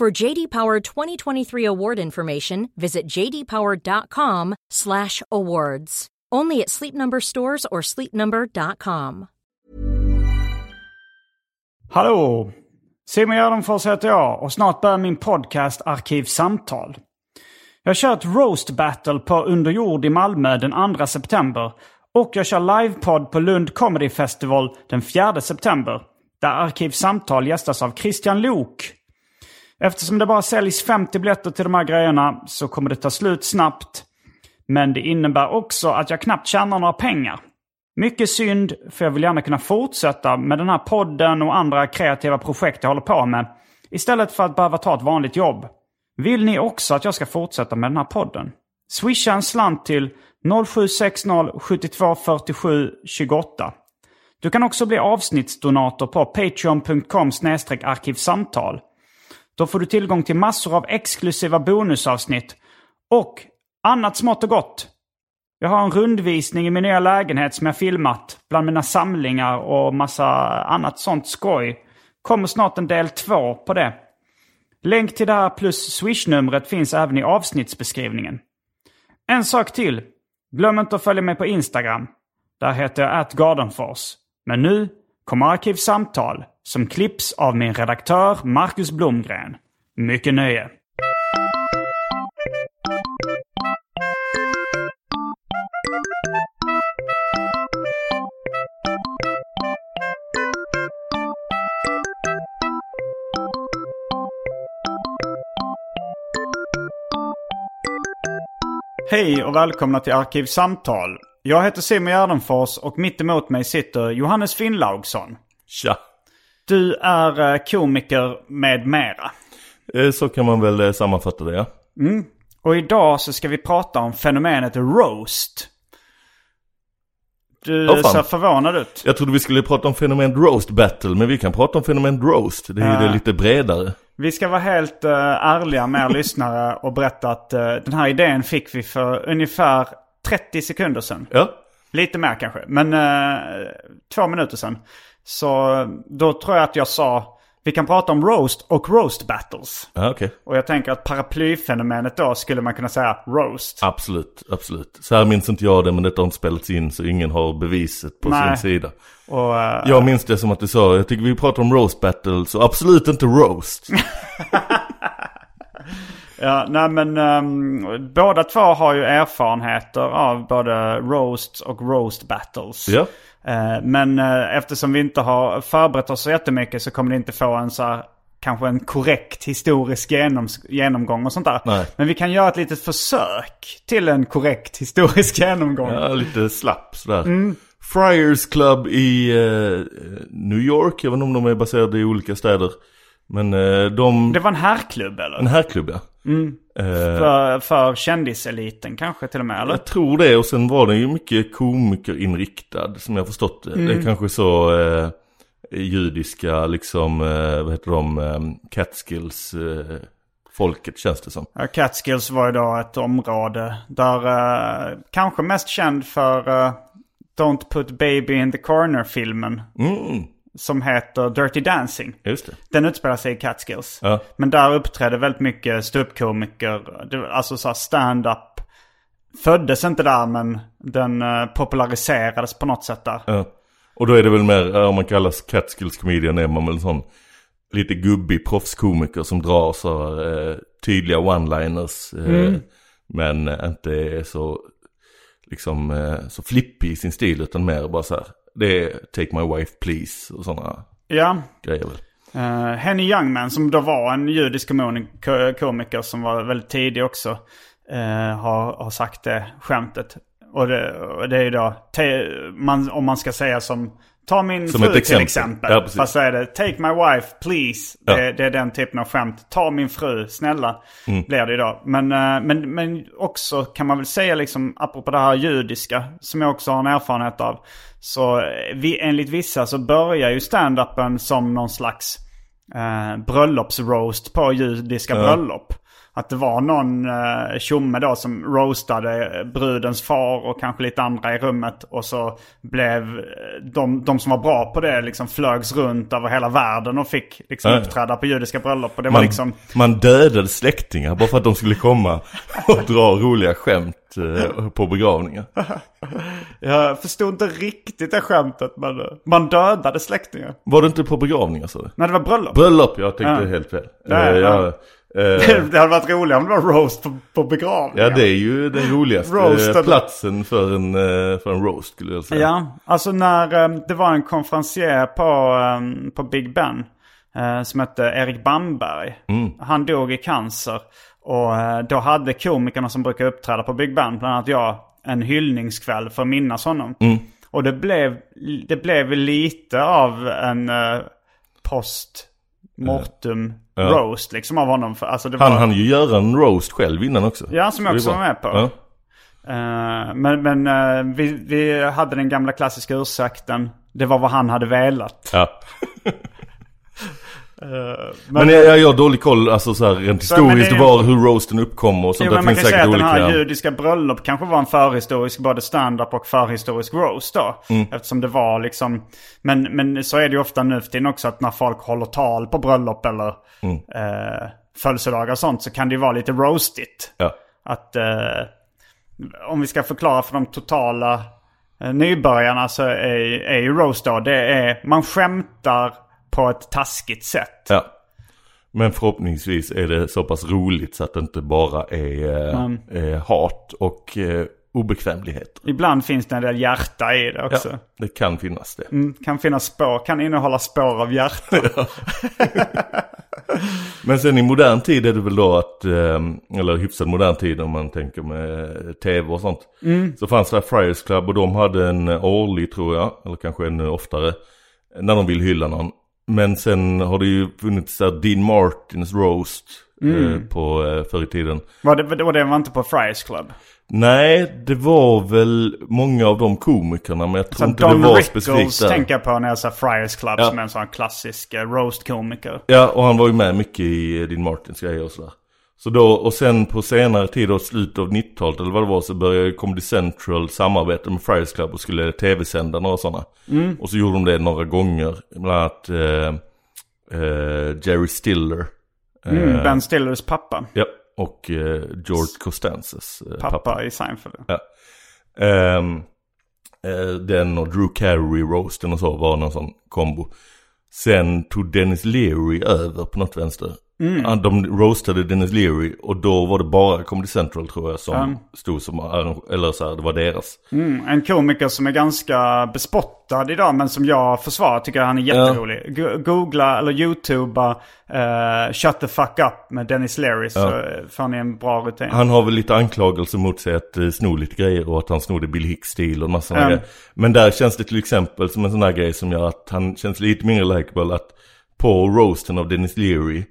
For JD Power 2023 award information, visit jdpower.com/awards. Only at Sleep Number stores or sleepnumber.com. Hallå! Simon Gärdenfors heter jag och snart börjar min podcast Arkivsamtal. Jag kör ett roast battle på Underjord i Malmö den 2 september. Och jag kör livepodd på Lund Comedy Festival den 4 september. Där Arkivsamtal gästas av Christian Lok. Eftersom det bara säljs 50 biljetter till de här grejerna så kommer det ta slut snabbt. Men det innebär också att jag knappt tjänar några pengar. Mycket synd, för jag vill gärna kunna fortsätta med den här podden och andra kreativa projekt jag håller på med. Istället för att behöva ta ett vanligt jobb. Vill ni också att jag ska fortsätta med den här podden? Swisha en slant till 0760 72 47 28. Du kan också bli avsnittsdonator på patreon.com arkivsamtal. Då får du tillgång till massor av exklusiva bonusavsnitt och annat smått och gott. Jag har en rundvisning i min nya lägenhet som jag filmat bland mina samlingar och massa annat sånt skoj. Kommer snart en del två på det. Länk till det här plus swishnumret finns även i avsnittsbeskrivningen. En sak till. Glöm inte att följa mig på Instagram. Där heter jag atgardenfors. Men nu kommer Arkivsamtal som klipps av min redaktör Marcus Blomgren. Mycket nöje! Hej och välkomna till Arkivsamtal. Jag heter Simon Gärdenfors och mitt emot mig sitter Johannes Finnlaugsson. Tja. Du är eh, komiker med mera. Eh, Så kan man väl eh, sammanfatta det ja. Och idag så ska vi prata om fenomenet roast. Du fan. ser förvånad ut. Jag trodde vi skulle prata om fenomen roast battle, men vi kan prata om fenomen roast. Det är ju det lite bredare. Vi ska vara helt uh, ärliga med er lyssnare och berätta att eh, den här idén fick vi för ungefär 30 sekunder sedan. Ja, Lite mer kanske, men två minuter sedan. Så då tror jag att jag sa vi kan prata om roast och roast battles. ja okej. Och jag tänker att paraplyfenomenet då skulle man kunna säga roast. Absolut, absolut. Så här minns inte jag det, men detta har inte spelats in så ingen har beviset på Nej. sin sida. Och, eh, Jag minns det som att du sa, jag tycker vi pratar om roast battle, så absolut inte roast. Ja, nej men ehm, båda två har ju erfarenheter av både roasts och roast battles. ja, men eh, eftersom vi inte har förberett oss så jättemycket så kommer det inte få en så här, kanske en korrekt historisk genom, genomgång och sånt där. Nej. Men vi kan göra ett litet försök till en korrekt historisk genomgång. ja lite slapp sådär. Friars Club i eh, New York, jag vet inte om de är baserade i olika städer. Men eh, de... Det var en herrklubb eller? En herrklubb ja. Eh, För, för kändiseliten kanske till och med eller? Jag tror det och sen var den ju mycket komikerinriktad som jag förstått det. Det är kanske så eh, judiska liksom, eh, vad heter de, eh, Catskills eh, folket känns det som. Ja, Catskills var ju då ett område där eh, kanske mest känd för eh, Don't Put Baby in the Corner-filmen. Mm, Som heter Dirty Dancing. just det. Den utspelar sig i Catskills. Ja. Men där uppträdde väldigt mycket ståuppkomiker. Alltså så stand-up. Föddes inte där men den eh, populariserades på något sätt där. Ja. Och då är det väl mer, eh, om man kallas Catskills comedian är man väl en sån lite gubbig proffskomiker som drar så eh, tydliga one-liners. Eh, Mm. Men inte är så, liksom, eh, så flippig i sin stil utan mer bara så här. Det är Take My Wife Please och sådana Ja, grejer väl. Uh, Henny Youngman som då var en judisk komiker som var väldigt tidig också. eh, har, har sagt det skämtet. Och det, och det är ju då, man, om man ska säga som, ta min Som fru ett till exempel. exempel. Ja. Fast så är det, take my wife please. Ja. Det, det är den typen av skämt. Ta min fru, snälla. Mm. Blir det idag. Men, eh, men, men också kan man väl säga liksom, apropå det här judiska, som jag också har en erfarenhet av. Så eh, vi, enligt vissa så börjar ju stand-upen som någon slags eh, bröllopsroast på judiska bröllop. Att det var någon eh, tjomme då som roastade brudens far och kanske lite andra i rummet. Och så blev eh, de, de som var bra på det liksom flögs runt över hela världen och fick liksom uppträda på judiska bröllop. Och det var Man, liksom... man dödade släktingar bara för att de skulle komma och dra roliga skämt eh, på begravningar. Jag förstod inte riktigt det skämtet men eh, man dödade släktingar. Var det inte på begravningar så? Nej det var bröllop. Bröllop, jag tänkte Ja. helt fel. Ja. jag, det hade varit roligare om det var roast på, på begravningar. ja, det är ju den roligaste Roasted. platsen för en, eh, för en roast skulle jag säga. Ja, alltså när eh, det var en konferencier på, eh, på Big Ben eh, som hette Erik Bamberg. Han dog i cancer. Och eh, då hade komikerna som brukar uppträda på Big Ben, bland annat jag, en hyllningskväll för att minnas honom. Och det blev, det blev lite av en eh, post mortum Ja. roast liksom av honom. För, alltså det var, Han hann ju göra en roast själv innan också. Ja, som jag också var med på. Ja. Eh, men men eh, vi, vi hade den gamla klassiska ursäkten. Det var vad han hade velat. Ja. men, Men jag, har dålig koll, alltså så här rent historiskt, det var hur roasten uppkom och sånt. Jo, men man kan säga att den här judiska bröllop kanske var en förhistorisk både stand-up och förhistorisk roast då. Mm. Eftersom det var liksom... Men, men så är det ju ofta nu för tiden också att när folk håller tal på bröllop eller Mm. eh, födelsedagar och sånt så kan det ju vara lite roastigt. Ja. Att eh, om vi ska förklara för de totala eh, nybörjarna så är, är ju roast då, det är man skämtar på ett taskigt sätt. ja. Men förhoppningsvis är det så pass roligt så att det inte bara är eh, eh, hat och eh, obekvämlighet. Ibland finns det en del hjärta i det Ja, också. det kan finnas det. Mm, kan finnas spår, kan innehålla spår av hjärta. Men sen i modern tid är det väl då att, eh, eller hyfsad modern tid om man tänker med tv och sånt. Så fanns det här Friars Club och de hade en årlig tror jag, eller kanske ännu oftare, när de vill hylla någon. Men sen har det ju funnits där Dean Martins roast eh, på eh, förr i tiden. Var det, och det var inte på Friars Club? Nej, det var väl många av de komikerna men jag tror Så inte Don det var Rickles specifikt där. tänker jag på när jag sa Friars Club Ja. som är en sån klassisk eh, roast-komiker. Ja, och han var ju med mycket i Dean Martins grejer och sådär. Så då, och sen på senare tid, då, slutet av 90-talet eller vad det var, så började Comedy Central samarbeta med Friars Club och skulle tv-sända några sådana. Och så gjorde de det några gånger, bland annat eh, eh, Jerry Stiller. Eh, Mm, ben Stillers pappa. Ja, och eh, George Costanzas eh, Pappa, pappa. i Seinfeld. Ja. Ehm, eh, den och Drew Carey roasten och så var någon sån kombo. Sen tog Dennis Leary över på något vänster. Mm. De roastade Dennis Leary och då var det bara Comedy Central tror jag som stod som eller så här, det var deras. Mm, en komiker som är ganska bespottad idag men som jag försvarar tycker han är jätterolig. Go- Googla eller youtuba uh, Shut the fuck up med Dennis Leary så eh, får ni en bra rutin. Han har väl lite anklagelser mot sig att eh, sno lite grejer och att han snodde Bill Hicks-stil och massa Mm. grejer. Men där känns det till exempel som en sån här grej som gör att han känns lite mindre likeable att på roasten av Dennis Leary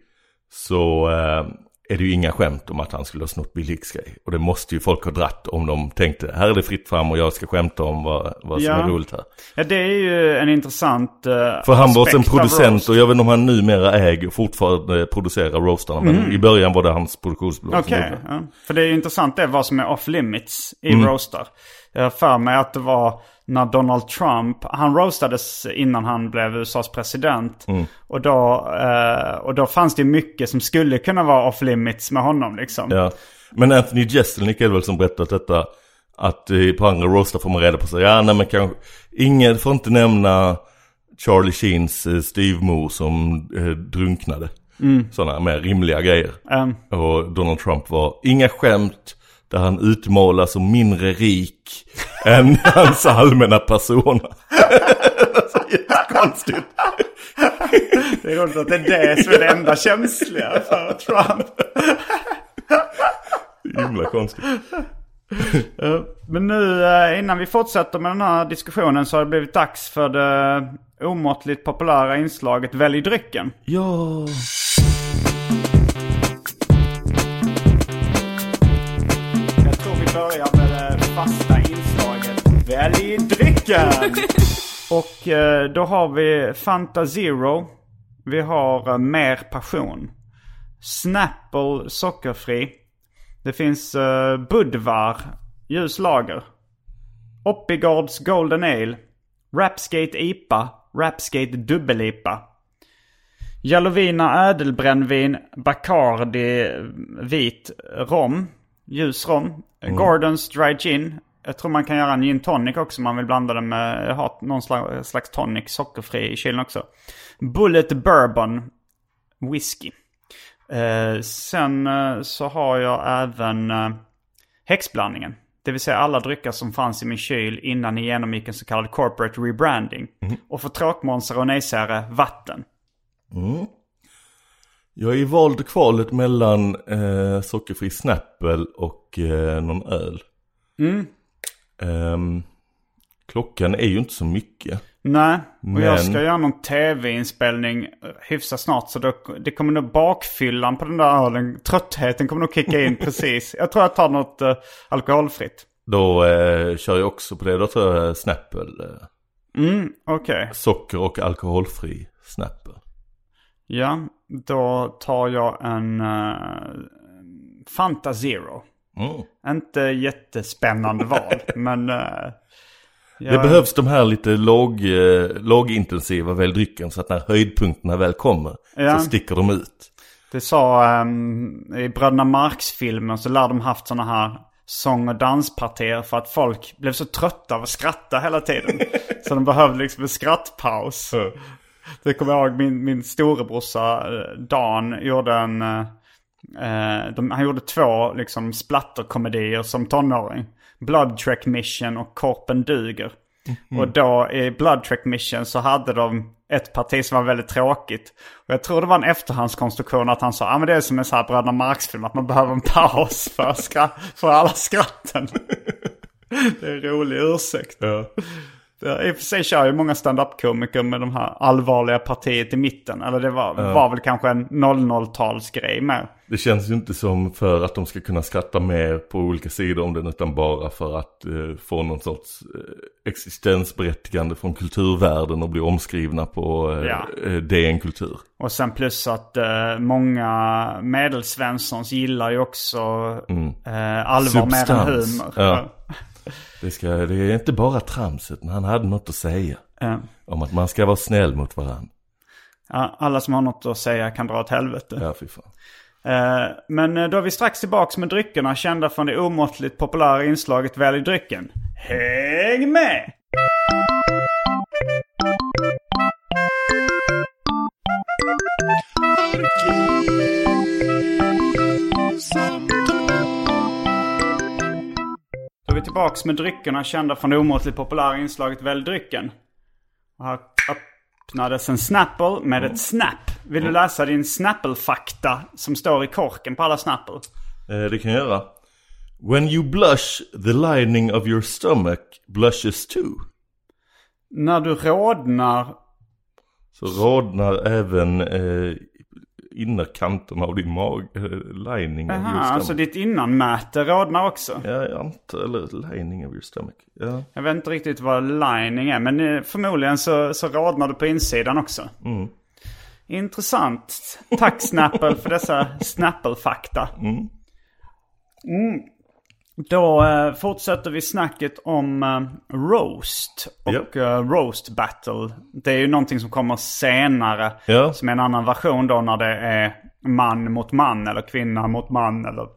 så eh, är det ju inga skämt om att han skulle ha snott Bill Hicks grej. Och det måste ju folk ha dratt om de tänkte här är det fritt fram och jag ska skämta om vad, vad som Ja. är roligt här. Ja det är ju en intressant uh, För han var en producent och jag vet inte om han numera äger och fortfarande producerar roastarna. Men i början var det hans produktionsbolag Mm. Okej, det. ja. för det är ju intressant det vad som är off limits i Mm. roastar. Jag har för mig att det var när Donald Trump, han roastades innan han blev USAs president. Mm. Och, då, eh, och då fanns det mycket som skulle kunna vara off limits med honom liksom. Ja. Men Anthony Jeselnik är väl som berättat detta. Att eh, på andra roastar får man reda på sig. Ja, nej men kanske. Ingen får inte nämna Charlie Sheens eh, styvmor som eh, drunknade. Sådana mer rimliga grejer. Ehm, Och Donald Trump var inga skämt där han utmålas som mindre rik än hans allmänna persona. alltså, jättekonstigt. det är roligt att det är det som är det enda känsliga för Trump. Himla konstigt. Eh, Men nu eh, innan vi fortsätter med den här diskussionen så har det blivit dags för det omåttligt populära inslaget Välj drycken. Ja. Drycken! Och eh, då har vi Fanta Zero. Vi har eh, Mer Passion. Snapple sockerfri. Det finns uh, Budvar ljus lager. Oppigårds Golden Ale. Rapskate IPA. Rapskate dubbel-IPA. Jalovina ädelbrännvin, Bacardi vit rom, ljus rom. Gordons dry gin. Jag tror man kan göra en gin tonic också om man vill blanda den med, ha någon slags, slags tonic, sockerfri i kylen också. Bullet bourbon, whisky. Eh, sen eh, så har jag även eh, häxblandningen. Det vill säga alla drycker som fanns i min kyl innan ni genomgick en så kallad corporate rebranding. Och för tråkmånsar och nejsägare, vatten. Jag är i vald kvalet mellan eh, sockerfri Snapple och eh, någon öl. Ehm, klockan är ju inte så mycket. Nej, och Men- jag ska göra någon tv-inspelning eh, hyfsat snart. Så då, det kommer nog bakfyllan på den där ölen, tröttheten kommer nog kicka in precis. Jag tror jag tar något eh, alkoholfritt. Då eh, kör jag också på det. Då tar jag Snapple. Eh, Mm, okej. socker och alkoholfri Snapple. Ja, då tar jag en uh, Fanta Zero. Mm. Inte jättespännande val, men... eh, Det jag- behövs de här lite låg, eh, lågintensiva väldrycken så att när höjdpunkterna väl kommer Ja. så sticker de ut. Det sa um, i Bröderna Marx-filmen så lär de haft sådana här sång och danspartier för att folk blev så trötta av att skratta hela tiden. så de behövde liksom en skrattpaus. Det kommer jag ihåg min, min storebrorsa eh, Dan gjorde en... eh, de, han gjorde två liksom splatterkomedier som tonåring. Blood Trek Mission och Korpen Duger. Och då i Blood Trek Mission så hade de ett parti som var väldigt tråkigt. Och jag tror det var en efterhandskonstruktion att han sa, ah, men det är som en här Bröderna Marx-film, att man behöver en paus för, skra- för alla skratten. det är en rolig ursäkt. Ja, I och för sig kör ju många stand-up-komiker med de här allvarliga partiet i mitten. Eller det var, var väl kanske en 00-talsgrej med. Det känns ju inte som för att de ska kunna skratta mer på olika sidor om den utan bara för att eh, få någon sorts eh, existensberättigande från kulturvärlden och bli omskrivna på eh, Ja. eh, DN Kultur. Och sen plus att eh, många medelsvenssons gillar ju också eh, allvar mer än Substans. humor. Ja. Det, ska, det är inte bara tramset, men han hade något att säga. Eh, Om att man ska vara snäll mot varandra. ja, alla som har något att säga kan dra åt helvete. Ja, fy fan. Eh, men eh, då är vi strax tillbaks med dryckerna kända från det omåttligt populära inslaget Välj drycken. Häng med! Då vi tillbaks med dryckerna kända från det omåttligt populära inslaget Välj drycken. Och här öppnades en Snapple med ett Snap. Vill du läsa din Snapple-fakta som står i korken på alla Snapple? Eh, det kan jag göra. When you blush, the lining of your stomach blushes too. När du rodnar Så rodnar även eh, innerkanten av din mag, eh, lining of your Aha, stomach. alltså ditt innanmäte rodnar också. Ja, jag antar, eller lining of your stomach. Ja. Jag vet inte riktigt vad lining är, men eh, förmodligen så, så rodnar du på insidan också. Intressant. Tack Snapple för dessa Snapple-fakta. Mm. Då eh, fortsätter vi snacket om eh, roast och eh, roast battle. Det är ju någonting som kommer senare. Ja. Som är en annan version då när det är man mot man eller kvinna mot man eller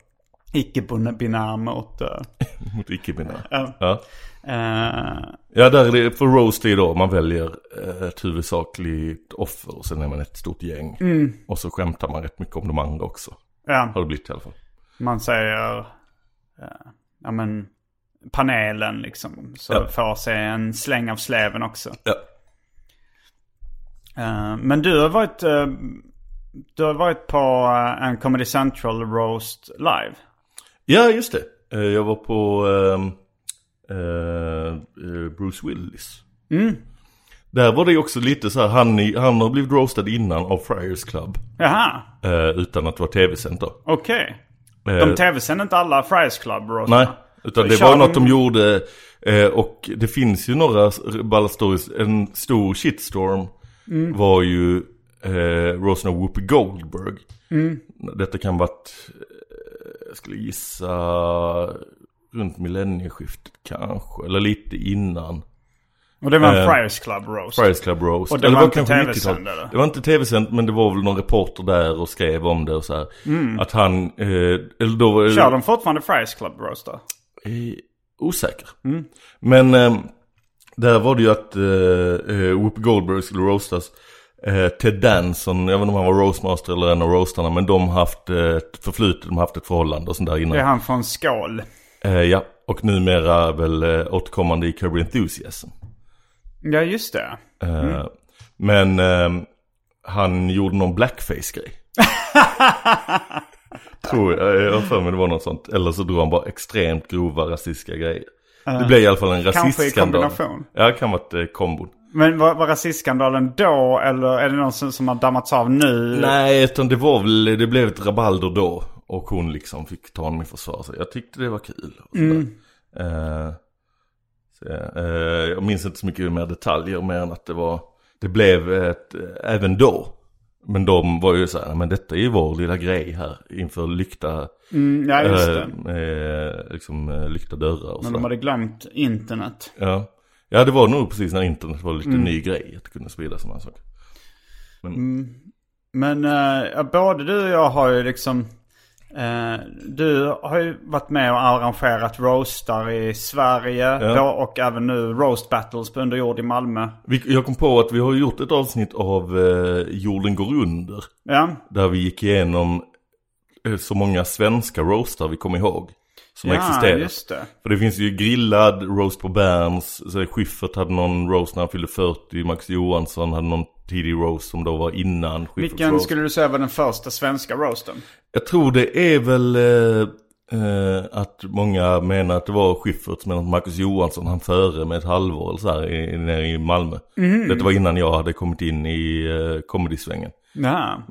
icke-binär mot... Uh, Mot icke-binära. Ja. Ja. eh, ja, där är det för roast är då man väljer eh, ett huvudsakligt offer och sen är man ett stort gäng. Och så skämtar man rätt mycket om de andra också. ja, Har det blivit i alla fall. man säger... ja men panelen liksom. Så Ja. får sig en släng av sleven också. Ja. Eh, men du har varit... eh, du har varit på eh, en Comedy Central Roast live. Ja, just det. Jag var på ehm, eh, eh, Bruce Willis. Där var det också lite så här, han, han har blivit roastad innan av Friars Club. Jaha, utan att det var tv-sänt då. okej. Eh, De tv-sänder inte alla Friars Club Roast? Nej, utan det var något de- de gjorde. Eh, och det finns ju några balla stories. En stor shitstorm var ju eh, av Whoopi Goldberg. Detta kan varit, eh, jag skulle gissa, runt millennieskiftet kanske. Eller lite innan. Och det var en Eh, Friars Club Roast? Friars Club Roast. Och det Eller var inte TV-sänd, 90-talet. eller? Det var inte tv-sänt men det var väl någon reporter där och skrev om det och så här. Att han, eh, eller då Kör de fortfarande Friars Club Roast då? Eh, osäker. Men eh, där var det ju att eh, eh, Whoopi Goldberg skulle roastas. Eh, Ted Danson, jag vet inte om han var roastmaster eller en av roastarna, men de har haft ett förflutet, de har haft ett förhållande och sånt där innan. Det är han från Skål. Eh, ja, och numera väl återkommande i Curb Enthusiasm. Ja, just det. Eh, Men eh, han gjorde någon blackface-grej. Tror jag, jag har för mig det var något sånt. Eller så drog han bara extremt grova rasistiska grejer. Det blev i alla fall en Kanske i rasistskandal. kombination. Ja, det kan vara ett eh, kombon. Men var, var rasistskandalen då eller är det någon som, som har dammats av nu? Nej, utan det var väl, det blev ett rabalder då. Och hon liksom fick ta honom i försvar. Så jag tyckte det var kul. Och så, eh, jag minns inte så mycket mer detaljer mer än att det var, det blev ett, eh, även då. Men de var ju så här, men detta är ju vår lilla grej här inför lyckta, Mm, ja, just eh, det. eh, liksom eh, lyckta dörrar och Men de hade glömt internet. Ja. ja, det var nog precis när internet var lite ny grej att kunna sprida sådana saker. Men eh, ja, både du och jag har ju liksom... eh, du har ju varit med och arrangerat roastar i Sverige. Ja. Och även nu roast battles på underjord i Malmö. Jag kom på att vi har gjort ett avsnitt av eh, Jorden går under. Ja, Där vi gick igenom eh, så många svenska roastar vi kom ihåg. Som ja existerar. just det. För det finns ju grillad, roast på Berns, Schyffert hade någon roast när han fyllde 40, Max Johansson hade någon tidig roast som då var innan Vilken roast. skulle du säga var den första svenska roasten? Jag tror det är väl eh, eh, att många menar att det var Schyffert men att Marcus Johansson han före med ett halvår eller så här i, nere i Malmö. Mhm. Detta var innan jag hade kommit in i eh, comedy-svängen.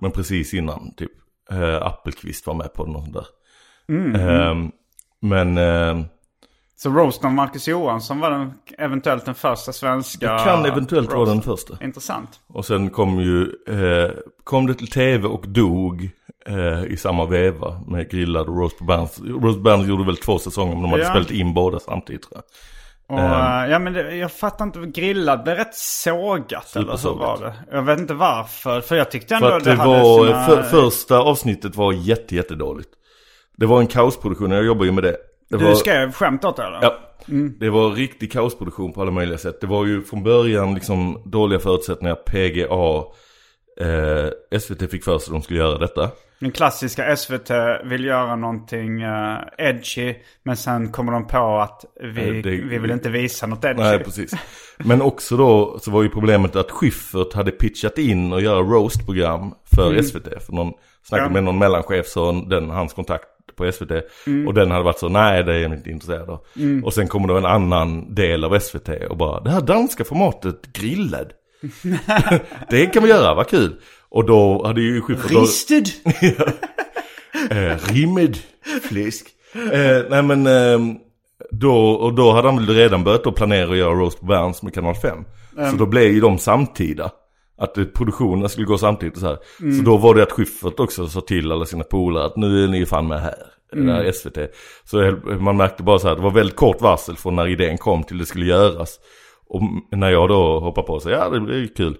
Men precis innan typ. Eh, Appelqvist var med på sånt där. Mm. Ehm, men eh, så roasten av Marcus Johansson var den, eventuellt den första svenska det kan eventuellt vara den första. Intressant. Och sen kom ju, eh, kom det till tv och dog eh, i samma veva med grillad och roast på Berns. Roast på Berns gjorde väl två säsonger men de hade Ja. spelat in båda samtidigt tror jag. Och, eh, ja men det, jag fattar inte, grillad blev rätt sågat eller så var det. Jag vet inte varför, för jag tyckte ändå För att det hade var, sina... för, första avsnittet var jätte, jättedåligt. Det var en kaosproduktion, jag jobbar ju med det. Det Du var, skrev skämt åt det eller? Ja. Det var riktig kaosproduktion på alla möjliga sätt. Det var ju från början liksom dåliga förutsättningar. PGA, eh, SVT fick för sig att de skulle göra detta. Den klassiska SVT vill göra någonting eh, edgy. Men sen kommer de på att vi, det- vi vill inte visa något edgy. Nej, precis. Men också då så var ju problemet att Schyffert hade pitchat in och göra roastprogram för SVT. För någon snackade Ja. med någon mellanchef, så den, hans kontakt på SVT. Och den hade varit så, nej det är jag inte intresserad av. Och sen kommer då en annan del av SVT och bara, det här danska formatet grillad. det kan vi göra, vad kul. Och då hade ju Schyffert... Risted! Eh, rimmed fläsk. Eh, nej men ehm, då, och då hade han väl redan börjat att planera att göra Roast på Berns med Kanal 5. Så då blev ju de samtida. Att produktionerna skulle gå samtidigt och så här. Så då var det att Schyffert också sa till alla sina polare att nu är ni fan med här. Det där SVT. Så man märkte bara så här, det var väldigt kort varsel från när idén kom till det skulle göras. Och när jag då hoppar på så, ja det blir kul.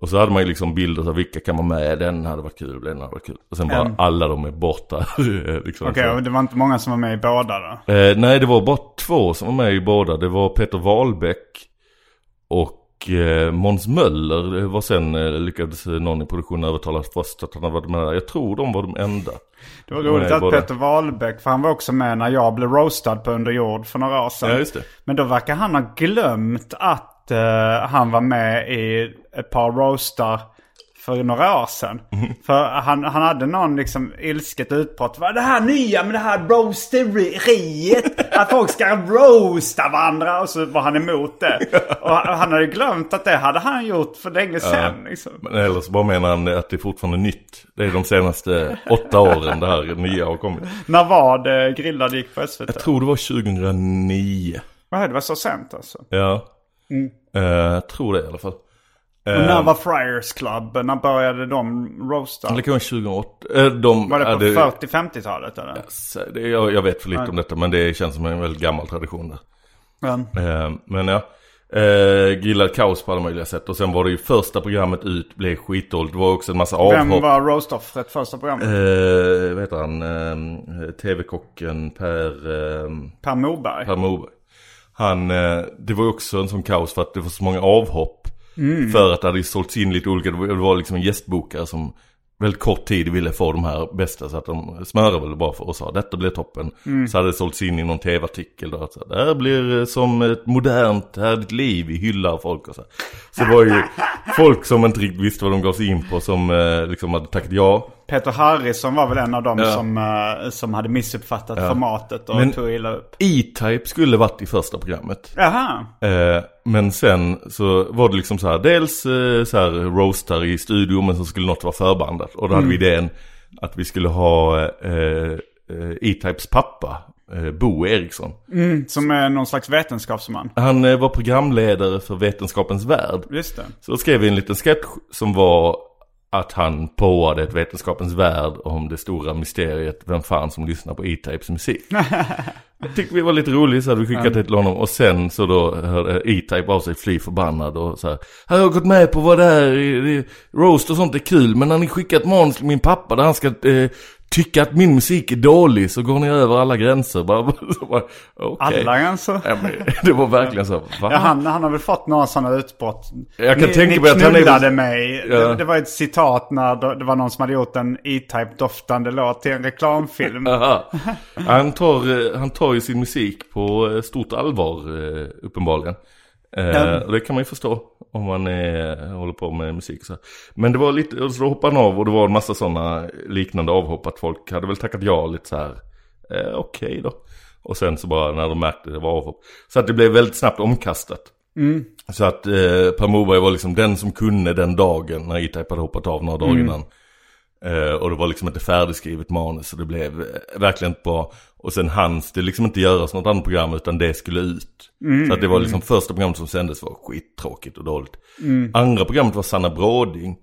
Och så hade man ju liksom bilder av vilka kan vara med, den hade varit kul, den hade varit kul. Och sen bara Mm. alla de är borta. liksom, Okej, så. och det var inte många som var med i båda då? Eh, nej, det var bara två som var med i båda. Det var Peter Wahlbeck och eh, Måns Möller. Det var sen eh, lyckades någon i produktionen övertala först att han varit med där. Jag tror de var de enda. Det var roligt Nej, att. Peter Wahlbeck, för han var också med när jag blev roastad på Under jord för några år sedan. Ja, just det. Men då verkar han ha glömt att eh, han var med i ett par roastar för några år sedan. Mhm. För han, han hade någon liksom ilsket utbrott. Vad det här nya med det här roasteriet? att folk ska roasta varandra. Och så var han emot det. Och han hade glömt att det hade han gjort för länge sedan. Liksom. Men eller så bara menar han att det är fortfarande nytt. Det är de senaste åtta åren det här nya har kommit. När var det grillad gick på SVT? Jag tror det var 2009. Vad det var så sent alltså. Ja. Mm. Eh, jag tror det i alla fall. Och när var Friars Club? När började de roasta? Det kan vara 2008. Eh, de, Var det på ja, 40-50-talet eller? Så det, jag, jag vet för lite om detta men det känns som en väldigt gammal tradition där. Men, Eh, men ja. Eh, grillad kaos på alla möjliga sätt. Och sen var det ju första programmet ut blev skitdåligt. Det var också en massa vem avhopp. var roast-offret första programmet? Eh, vad heter han? Eh, TV-kocken Per, eh, Per Morberg? per Morberg. Han, eh, det var ju också en sån kaos för att det var så många avhopp. För att det hade sålts in lite olika, det var, liksom en gästbokare som väldigt kort tid ville få de här bästa så att de smörade väl bara för och sa detta blir toppen. Så hade det sålts in i någon tv-artikel då att så, det här blir eh, som ett modernt härligt liv, vi hyllar folk och så. Så det var ju folk som inte riktigt visste vad de gav sig in på som eh, liksom hade tackat ja. Peter Harrison var väl en av dem Ja. som, eh, som hade missuppfattat formatet och Men- tog illa upp. E-Type skulle varit i första programmet. Jaha. Eh, men sen så var det liksom så här, dels eh, så här roastar i studio men så skulle något vara förbandat. Och då hade vi idén att vi skulle ha E-Types pappa, Bo Eriksson. Som är någon slags vetenskapsman. Han var programledare för Vetenskapens Värld. Just det. Så då skrev vi en liten sketch som var att han påade ett Vetenskapens Värld om det stora mysteriet vem fan som lyssnar på E-Types musik. Det tyckte vi var lite roligt så hade vi skickat det till honom och sen så då hörde E-Type av sig fly förbannad och så här. "Här har jag gått med på vad det är, det- roast och sånt är kul men när ni skickat manus till min pappa där han ska eh, tycka att min musik är dålig så går ni över alla gränser. Bara, bara, okej. Alla alltså. Ja, men, det var verkligen så? Ja, han, han har väl fått några sådana utbrott. Jag kan ni, tänka mig att han är- mig. Ja. Det, det var ett citat när det, var någon som hade gjort en E-Type doftande låt till en reklamfilm. Han, tar, eh, han tar ju sin musik på eh, stort allvar eh, uppenbarligen. Eh, och det kan man ju förstå om man är, håller på med musik så. Men det var lite, och så hoppade han av och det var en massa sådana liknande avhopp att folk hade väl tackat ja lite så här. Eh, Okej då. Och sen så bara när de märkte det var avhopp. Så att det blev väldigt snabbt omkastat. Så att eh, Per Morberg var liksom den som kunde den dagen när E-Type hade hoppat av några dagar innan. Eh, och det var liksom inte färdigskrivet manus och det blev eh, verkligen inte bra. Och sen hanns det liksom inte göras något annat program utan det skulle ut. så att det var liksom första programmet som sändes var skittråkigt och dåligt. Andra programmet var Sanna Bråding.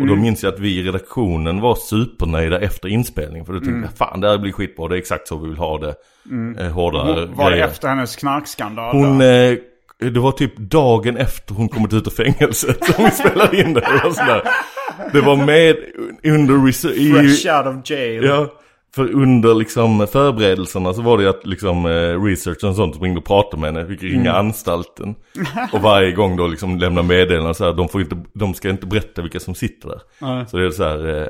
Och då minns jag att vi i redaktionen var supernöjda efter inspelningen. För då tänkte jag, fan det här blir skitbra, det är exakt så vi vill ha det. Eh, hårda Var det grejer. efter hennes knarkskandal? Hon, eh, det var typ dagen efter hon kommit ut ur fängelset som vi spelade in det. Det var, sådär. det var med under research. i- Fresh out of jail. Ja, för under liksom förberedelserna så var det att liksom eh, researchen och sånt ringde och pratade med henne. Fick ringa anstalten. Och varje gång då liksom lämna meddelanden så här, de, får inte, de ska inte berätta vilka som sitter där. Nej. Så det är så här, eh,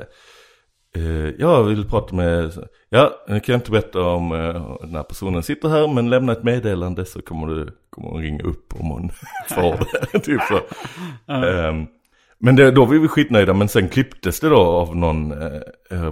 jag vill prata med, ja, jag kan inte berätta om eh, den här personen sitter här men lämna ett meddelande så kommer du, kommer hon ringa upp om hon får det. typ så. Ehm, men det, då var vi skitnöjda men sen klipptes det då av någon, eh, eh,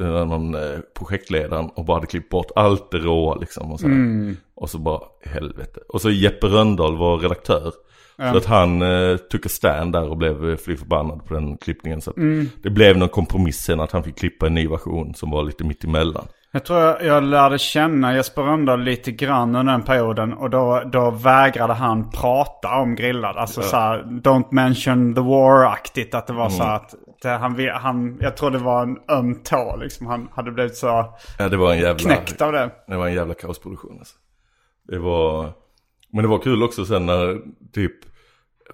eh, någon eh, projektledaren och bara hade klippt bort allt det råa liksom. Och så, här. och så bara helvete. Och så Jeppe Röndahl var redaktör. Så att han eh, tog stand där och blev eh, fly förbannad på den klippningen. Så att det blev någon kompromiss sen att han fick klippa en ny version som var lite mitt emellan. Jag tror jag, jag lärde känna Jesper Rönndahl lite grann under den perioden. Och då, då vägrade han prata om grillad. Alltså så här, don't mention the war-aktigt. Att det var så här att det, han, han, jag tror det var en öm tå liksom. Han hade blivit så Ja det var en jävla... knäckt av det. Det var en jävla kaosproduktion alltså. Det var... Men det var kul också sen när typ,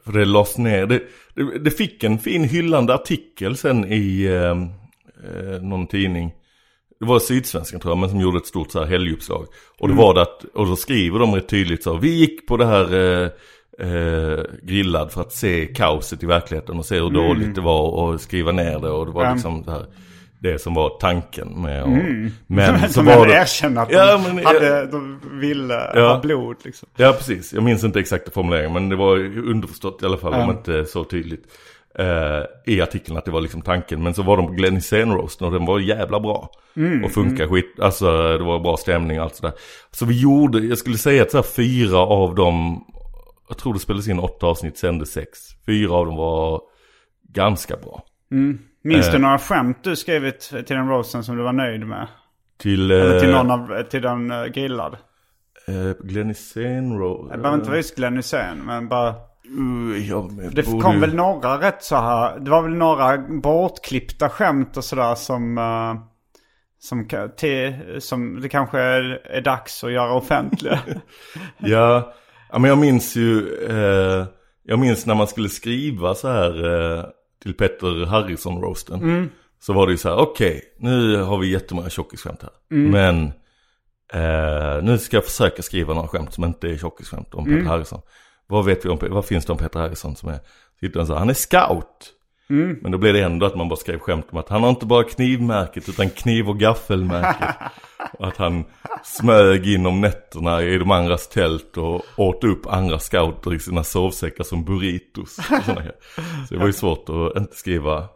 för det lades ner, det, det, det fick en fin hyllande artikel sen i eh, eh, någon tidning. Det var Sydsvenskan tror jag, men som gjorde ett stort så här helguppslag. Och det var det att, och då skriver de rätt tydligt så, vi gick på det här eh, eh, grillad för att se kaoset i verkligheten och se hur dåligt det var och skriva ner det och det var Mm. liksom det här. Det som var tanken med och, Mm. Men så Som var det... erkänner att Ja, de, men- hade, de ville Ja. ha blod liksom. Ja precis, jag minns inte exakta formuleringen men det var underförstått i alla fall om Ja. inte så tydligt. Eh, I artikeln att det var liksom tanken. Men så var de på Glenn Hysén roasten och den var jävla bra. Mm, och funkar skit, alltså det var bra stämning och allt sådär. Så vi gjorde, jag skulle säga att så här, fyra av dem, jag tror det spelades in åtta avsnitt, sändes sex. Fyra av dem var ganska bra. Minns Eh. du några skämt du skrivit till den roasten som du var nöjd med? Till, Eller till eh, någon av, till den uh, grillad? eh, Glenn Hysén roast. Det behöver inte vara just Glenn Hysén, men bara... Uh, ja, men Det kom ju- väl några rätt så här. Det var väl några bortklippta skämt och sådär som... eh, som, till, som det kanske är, är dags att göra offentliga. Ja, ja men jag minns ju, eh, jag minns när man skulle skriva så här eh, till Petter Harrison-roasten. Så var det ju så här, okej, nu har vi jättemånga tjockisskämt här. Men eh, nu ska jag försöka skriva några skämt som inte är tjockisskämt om Petter Harrison. Vad vet vi om, vad finns det om Petter Harrison som är, så här, han är scout. Men då blev det ändå att man bara skrev skämt om att han har inte bara knivmärket utan kniv och gaffelmärket. och att han smög in om nätterna i de andras tält och åt upp andra scouter i sina sovsäckar som burritos. Så det var ju svårt att inte skriva.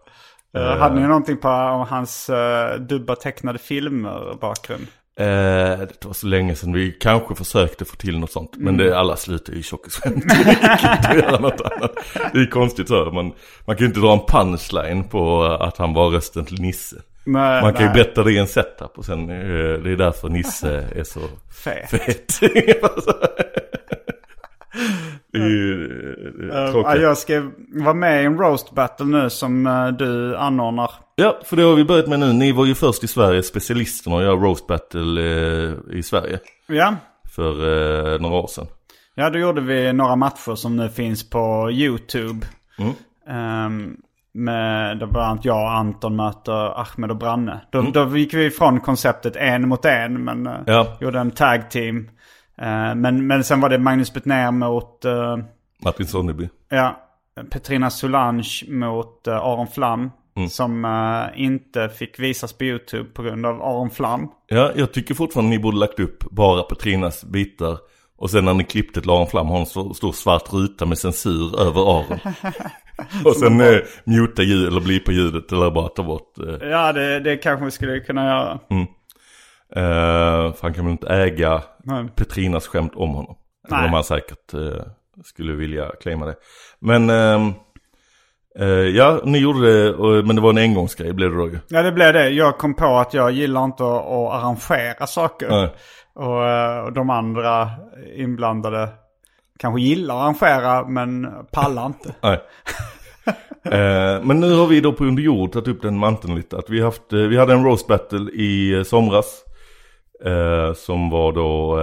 Eh, Hade ni någonting på om hans uh, dubba tecknade filmer bakgrund? Eh, det var så länge sedan vi kanske försökte få till något sånt. Men det, alla slutar ju i tjockisskämt. Det är konstigt så. Man, man kan ju inte dra en punchline på att han var rösten till Nisse. Nej, Man kan ju nej. berätta det i en setup och sen, eh, det är därför Nisse är så Fet. fet. det är ju Eh, tråkigt. jag ska vara med i en roast battle nu som du anordnar. Ja, för det har vi börjat med nu. Ni var ju först i Sverige, specialisterna att göra roast battle eh, i Sverige. Ja. För eh, några år sedan. Ja, då gjorde vi några matcher som nu finns på YouTube. Mm. Um, med, där bland annat jag och Anton möter Ahmed och Branne. Då, Mm. då gick vi ifrån konceptet en mot en, men eh, Ja. gjorde en tag team. Eh, men, men sen var det Magnus Betnér mot eh, Martin Sonneby. ja, Petrina Solange mot eh, Aron Flam. Mm. Som eh, inte fick visas på YouTube på grund av Aron Flam. Ja, jag tycker fortfarande ni borde lagt upp bara Petrinas bitar. Och sen när ni klippte till Aron Flam har en stor, stor svart ruta med censur över Aron. och sen eh, muta ljud eller bli på ljudet eller bara ta bort. Eh, Ja, det, det kanske vi skulle kunna göra. eh, för han kan väl inte äga Nej. Petrinas skämt om honom. Nej. Även om han säkert eh, skulle vilja claima det. Men eh, ja, ni gjorde det, och, men det var en engångsgrej blev det då ju. Ja, det blev det. Jag kom på att jag gillar inte att, att arrangera saker. Nej. Och, och de andra inblandade kanske gillar att arrangera men pallar inte. Nej. eh, men nu har vi då på Under jord tagit upp den manteln lite. Att vi, haft, vi hade en roast battle i somras. Som var då...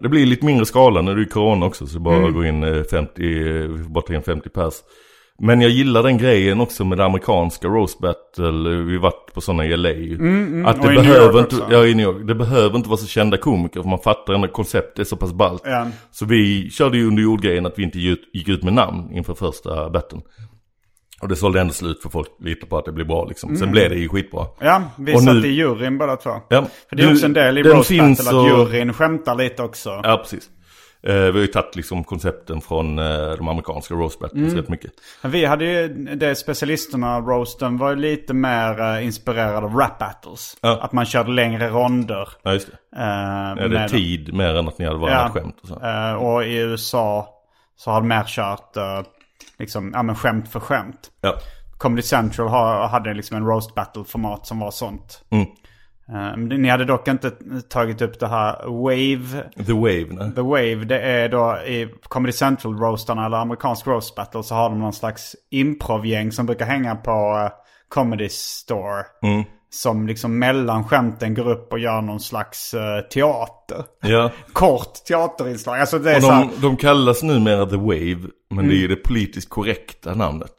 Det blir lite mindre skala när det är corona också. Så bara gå in eh, 50, eh, vi får bara ta in 50 pers. Men jag gillar den grejen också med det amerikanska roast battle. Vi varit på sådana i LA. Att det Och i New behöver inte, ja, i New York. Det behöver inte vara så kända komiker. För man fattar ändå att konceptet är så pass ballt. Ja. Så vi körde ju under jordgrejen att vi inte gick ut, med namn inför första betten. Och det sålde ändå slut för folk litar på att det blir bra liksom. Sen blev det ju skitbra. Ja, vi Och satt nu- i juryn båda två. Ja, För det är du- också en del i finns battle att juryn skämtar lite också. Ja, precis. Eh, vi har ju tagit liksom koncepten från eh, de amerikanska roast battles rätt mycket. Vi hade ju, det specialisterna roasten var ju lite mer eh, inspirerad av rap battles. Ja. Att man körde längre ronder. Ja, just det. Ja, det tid mer än att ni hade varannat skämt och så. Eh, och i USA så har de mer kört eh, liksom, ja men skämt för skämt. Ja. Comedy Central hade liksom en roast battle-format som var sånt. Mm. Eh, men ni hade dock inte tagit upp det här Wave. The Wave, nej. The Wave, det är då i Comedy Central-roastarna eller amerikansk roast battle så har de någon slags improv-gäng som brukar hänga på eh, Comedy Store. Mm. som liksom mellan skämten går upp och gör någon slags eh, teater. Ja. Kort teaterinslag. Alltså det är Och så här, de, de kallas numera The Wave, men det är ju det politiskt korrekta namnet.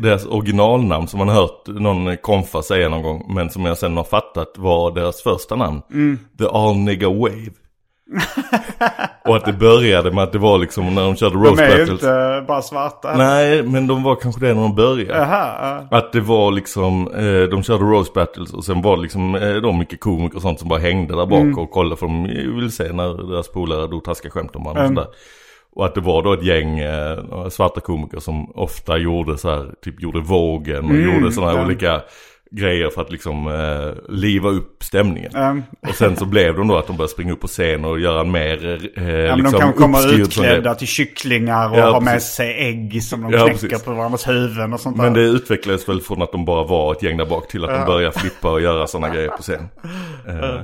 Deras originalnamn som man har hört någon konfa säga någon gång, men som jag sen har fattat var deras första namn. The All Nigga Wave. och att det började med att det var liksom när de körde de Roast är ju Battles. inte bara svarta. Nej, men de var kanske det när de började. Jaha, ja. Att det var liksom, eh, de körde roast battles och sen var det liksom eh, de mycket komiker och sånt som bara hängde där bak och kollade för de ville se när deras polare drog taskiga skämt om varandra och sådär. Och att det var då ett gäng eh, svarta komiker som ofta gjorde så här, typ gjorde vågen och gjorde sådana här olika grejer för att liksom eh, liva upp stämningen. Ehm, Och sen så blev de då att de började springa upp på scen och göra mer eh, ja, men liksom de kan komma utklädda till kycklingar och Ja, ha med sig ägg som de Ja, knäcker precis. på varandras huvuden och sånt Men där. det utvecklades väl från att de bara var ett gäng där bak till att de började flippa och göra sådana grejer på scen. Eh,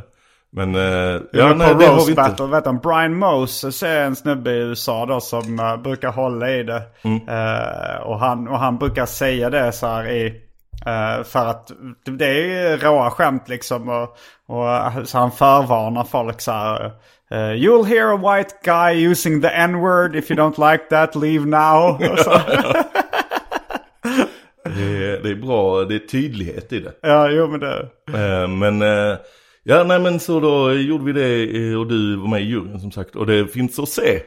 Men eh, Ja, nej på det inte. Battle, vet du, Brian Moses är en snubbe i USA då som eh, brukar hålla i det. Mm. Eh, och, han, och han brukar säga det så här i, eh, för att det, är ju råa skämt liksom. Och, och så han förvarnar folk så här. eh, you'll hear a white guy using the n-word. If you don't like that, leave now. Det, är- det är bra, det är tydlighet i det. ja, jo men det... Men ja, nej men så då gjorde vi det eh, och du var med i juryn som sagt. Och det finns att se.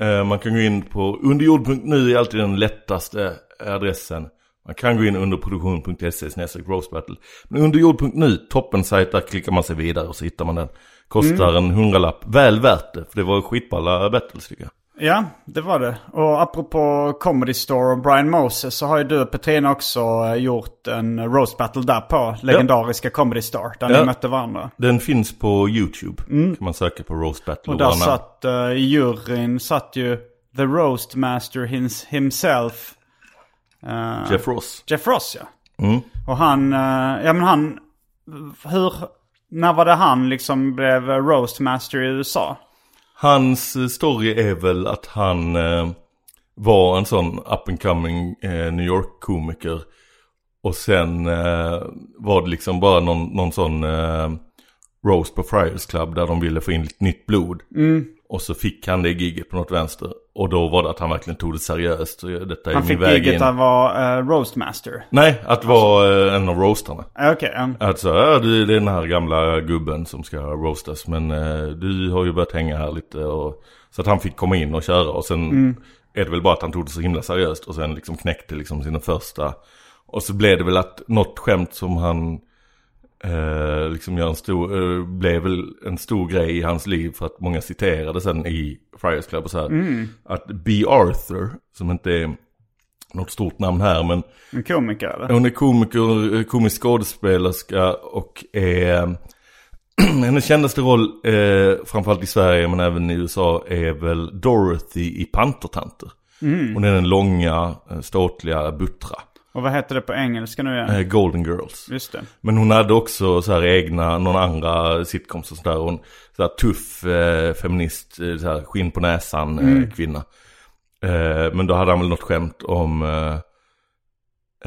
Eh, Man kan gå in på underjord.nu är alltid den lättaste adressen. Man kan gå in under produktion.se snedstreck roastbattle. Men underjord.nu, toppen sajt, där klickar man sig vidare och så hittar man den. Kostar en hundralapp, väl värt det. För det var skitballa battles tycker jag. Ja, det var det. Och apropå Comedy Store och Brian Moses så har ju du och Petrina också eh, gjort en roast battle där på legendariska Comedy Store. Där Ja. ni mötte varandra. Den finns på YouTube. Kan man söka på roast battle Och där namn. satt, uh, i juryn satt ju The Roast Master hins, himself. eh, Jeff Ross. Jeff Ross ja. Mm. Och han, eh, ja men han, hur, när var det han liksom blev Roast Master i USA? Hans eh, story är väl att han eh, var en sån up and coming eh, New York-komiker. Och sen eh, var det liksom bara någon, någon sån eh, roast på Friars Club där de ville få in lite nytt blod. Mm. Och så fick han det giget på något vänster. Och då var det att han verkligen tog det seriöst. Detta Han fick giget att vara uh, Roast Master. Nej, att vara eh, en av roastarna. Eh, Okej, ja. Alltså, ja, du, det är den här gamla gubben som ska roastas. Men eh, du har ju börjat hänga här lite. Och, så att han fick komma in och köra. Och sen är det väl bara att han tog det så himla seriöst. Och sen liksom knäckte liksom sina första. Och så blev det väl att något skämt som han eh, liksom en stor, eh, blev väl en stor grej i hans liv. För att många citerade sen i Friars Club och så här. Att B. Arthur, som inte är något stort namn här men En komiker eller? hon är komiker, eh, komisk skådespelerska och är... hennes kändaste roll, eh, framförallt i Sverige men även i USA, är väl Dorothy i Pantertanter. Hon är den långa, eh, ståtliga Buttra. Och vad heter det på engelska nu igen? Eh, Golden Girls. Just det. Men hon hade också så här egna, någon andra sitcoms och sådär. Hon så här tuff eh, feminist, eh, så här skinn på näsan eh, kvinna. Eh, men då hade han väl något skämt om, eh,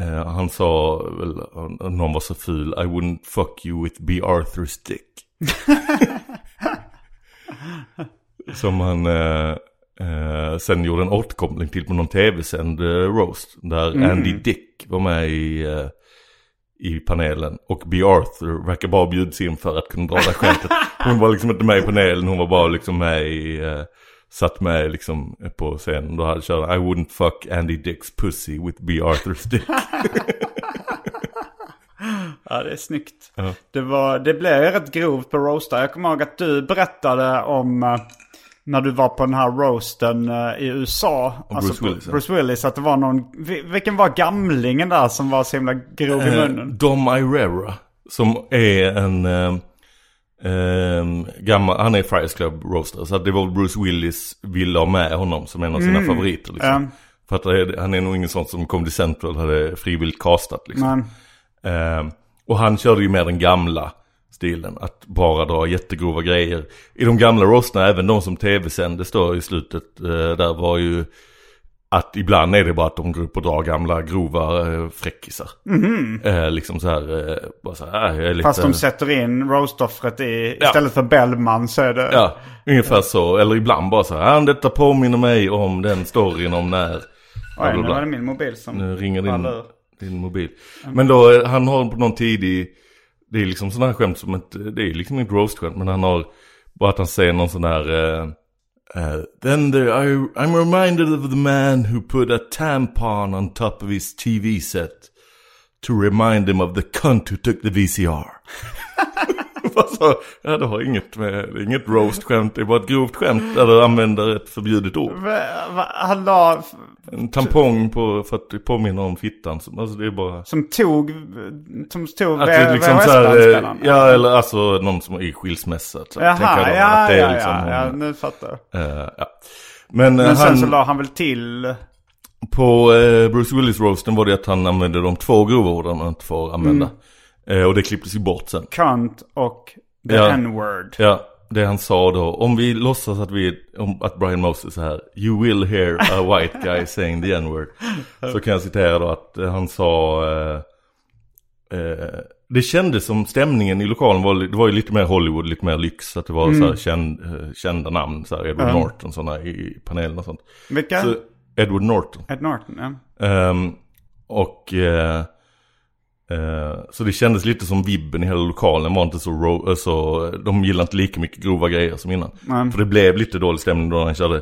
eh, han sa väl, eh, någon var så ful, I wouldn't fuck you with B. Arthur's dick. Som han eh, sen gjorde en återkoppling till på någon tv-sänd eh, roast. Där Andy Dick var med i, eh, i panelen. Och B. Arthur verkar bara bjuds in för att kunna dra det skämtet. Hon var liksom inte med i panelen, hon var bara liksom med i, eh, satt med liksom på scenen. Då hade kört I wouldn't fuck Andy Dicks pussy with B. Arthur's dick. Ja, det är snyggt. Ja. Det, var, det blev rätt grovt på roastar. Jag kommer ihåg att du berättade om eh, när du var på den här roasten eh, i USA. Bruce Willis. Bruce Willis. Att det var någon, vi- vilken var gamlingen där som var så himla grov i Eh, munnen? Dom Irera. Som är en eh, gammal, han är Friars Club roaster. Så det var Bruce Willis ville ha med honom som en av sina favoriter. Liksom. Ja. För att han är nog ingen sån som Comedy Central hade frivilligt castat. Liksom. Eh, och han körde ju med den gamla stilen. Att bara dra jättegrova grejer. I de gamla roasterna, även de som tv-sändes då i slutet. Eh, där var ju att ibland är det bara att de går upp och drar gamla grova eh, fräckisar. Eh, liksom så här, eh, bara så här, jag är lite... Fast de sätter in roastoffret i, istället för Bellman så är det... Ja, ungefär så. Eller ibland bara så här, "Ah, detta påminner mig om den storyn om när... Oj, nu var det min mobil som Nu ringer din, din mobil. Men då, eh, han har på någon tidig, det är liksom sådana här skämt som inte, det är liksom inte roast-skämt, men han har, bara att han säger någon sån här, eh, eh, then there, I, I'm reminded of the man who put a tampon on top of his TV set to remind him of the cunt who took the VCR. alltså, ja, det har inget med, det är inget roast-skämt, det är bara ett grovt skämt där du använder ett förbjudet ord. Han la... En tampong på, för att det påminner om fittan. som- Alltså det är bara... Som tog... Som tog Att det liksom så här, eh, ja eller alltså någon som är i skilsmässa. Så Jaha, ja, att det är ja, liksom ja, ja, nu fattar jag. eh, ja. Men, eh, Men sen han, så la han väl till... på eh, Bruce Willis roasten var det att han använde de två grova orden man inte får använda. Mm. Eh, och det klipptes ju bort sen. Cunt och the Ja. n-word. Ja, det han sa då. Om vi låtsas att vi, om, att Brian Moses är här. You will hear a white guy saying the n-word. Så kan jag citera då att eh, han sa. Eh, eh, det kändes som stämningen i lokalen var, det var ju lite mer Hollywood, lite mer lyx. Att det var så här känd, eh, kända namn, så här Edward Mm. Norton sådana i panelen och sånt. Vilka? Så, Edward Norton. Ed Norton, ja. Ehm, och eh, så det kändes lite som vibben i hela lokalen var inte så, ro- eh, så de gillade inte lika mycket grova grejer som innan. Nej. För det blev lite dålig stämning då när han körde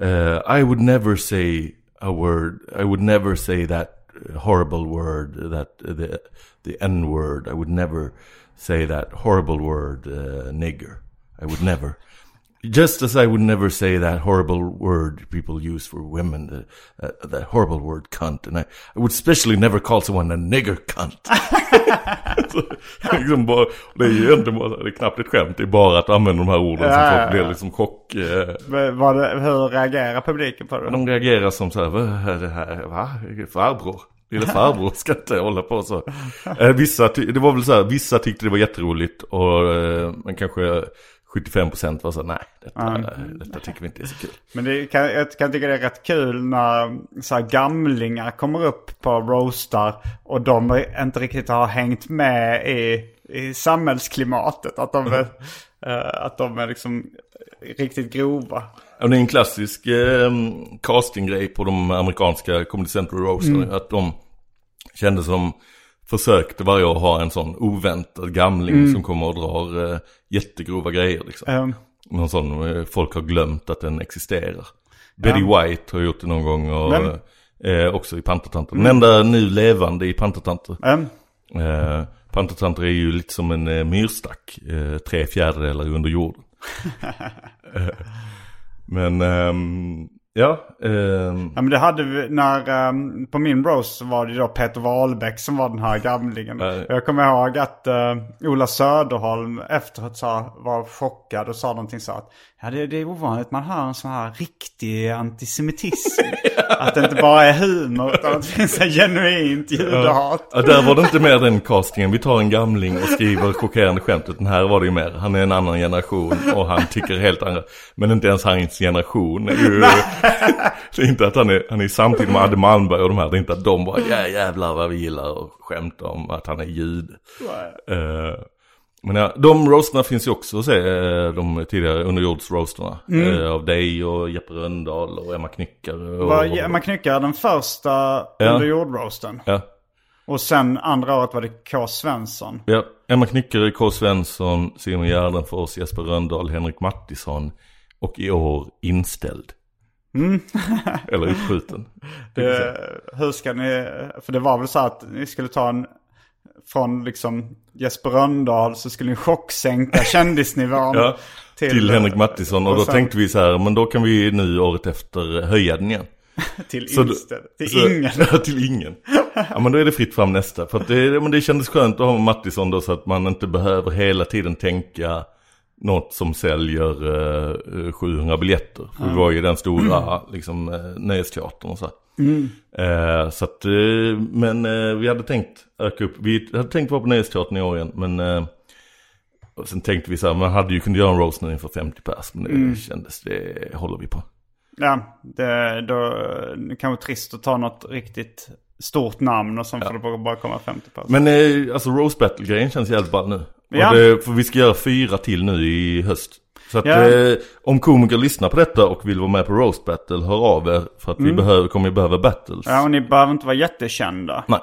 eh, I would never say a word, I would never say that horrible word, that the, the n-word, I would never say that horrible word, uh, nigger. I would never. Just as I would never say that horrible word people use for women, the, uh, that horrible word cunt. And I, I would especially never call someone a nigger cunt. så, liksom bara, det är ju egentligen bara, det är knappt ett skämt, det är bara att använda de här orden Ja, som folk blir liksom chock. Eh, det, hur reagerar publiken på det? de reagerar som så här, vad är det här, va? Farbror? Lilla farbror ska inte hålla på så. Eh, vissa, det var väl så här, vissa tyckte det var jätteroligt och eh, men kanske 75% var så nej, detta, detta tycker vi inte är så kul. Men det kan, jag kan tycka det är rätt kul när så här gamlingar kommer upp på roastar och de inte riktigt har hängt med i, i samhällsklimatet. Att de, är, eh, att de är liksom riktigt grova. Ja, det är en klassisk eh, castinggrej på de amerikanska Comedy Central roasterna. Att de kände som försökte varje år ha en sån oväntad gamling som kommer och drar eh, jättegrova grejer liksom. Um, Någon sån, eh, folk har glömt att den existerar. Betty White har gjort det någon gång och eh, också i Pantertanter. Den enda nu levande i Pantertanter. um, Eh, Pantertanter är ju lite som en eh, myrstack, eh, tre fjärdedelar under jorden. Eh, Men ehm, ja, ehm, ja men det hade vi när, ehm, på min så var det då Peter Wahlbeck som var den här gamlingen. Nej. Jag kommer ihåg att uh, Ola Söderholm efteråt sa, var chockad och sa någonting så att ja det, det är ovanligt man hör en sån här riktig antisemitism. Att det inte bara är humor utan att det finns en genuint judehat. ja, där var det inte mer den castingen. Vi tar en gamling och skriver chockerande skämt. Utan här var det ju mer, han är en annan generation och han tycker helt andra. Men inte ens hans generation är ju... det är inte att han är, han är samtidigt med Adde Malmberg och de här. Det är inte att de bara, ja jävlar vad vi gillar att skämta om att han är jude. Eh, men ja, de roasterna finns ju också att se, eh, de tidigare underjordsroasterna. Mm. eh, av dig och Jeppe Röndahl och Emma Knyckare. Och, Var Emma Knyckare den första Ja. under jordroasten? Ja, Och sen andra året var det K. Svensson. ja, Emma Knyckare, K. Svensson, Simon Gärdenfors, Jesper Röndahl, Henrik Mattisson. Och i år inställd. Eller uppskjuten. Det, hur ska ni, för det var väl så att ni skulle ta en, från liksom Jesper Rönndahl så skulle ni chocksänka kändisnivån. Ja, till, Henrik Mattisson. Och, och då sen- tänkte vi så här, men då kan vi nu året efter höja den igen. Till Så. Till så- ingen. Ja, till ingen. Ja men då är det fritt fram nästa. För det, men det kändes skönt att ha Mattisson då så att man inte behöver hela tiden tänka något som säljer eh, 700 biljetter. För vi var ju den stora liksom, eh, nöjesteatern och så. här. Eh, så att, eh, men eh, vi hade tänkt öka upp, vi hade tänkt vara på nöjesteatern i år igen. Men eh, och sen tänkte vi så här, man hade ju kunnat göra en nu inför 50 pers. Men det kändes, det håller vi på. Ja, det, då, det kan vara trist att ta något riktigt stort namn och sen får det bara komma 50 personer. Men eh, alltså Rose Battle-grejen känns jävligt ball nu. Ja. Det, för vi ska göra fyra till nu i höst. Så att Ja. eh, om komiker lyssnar på detta och vill vara med på Roast Battle, hör av er. För att vi behöver, kommer ju behöva battles. Mm. Ja, och ni behöver inte vara jättekända. Nej.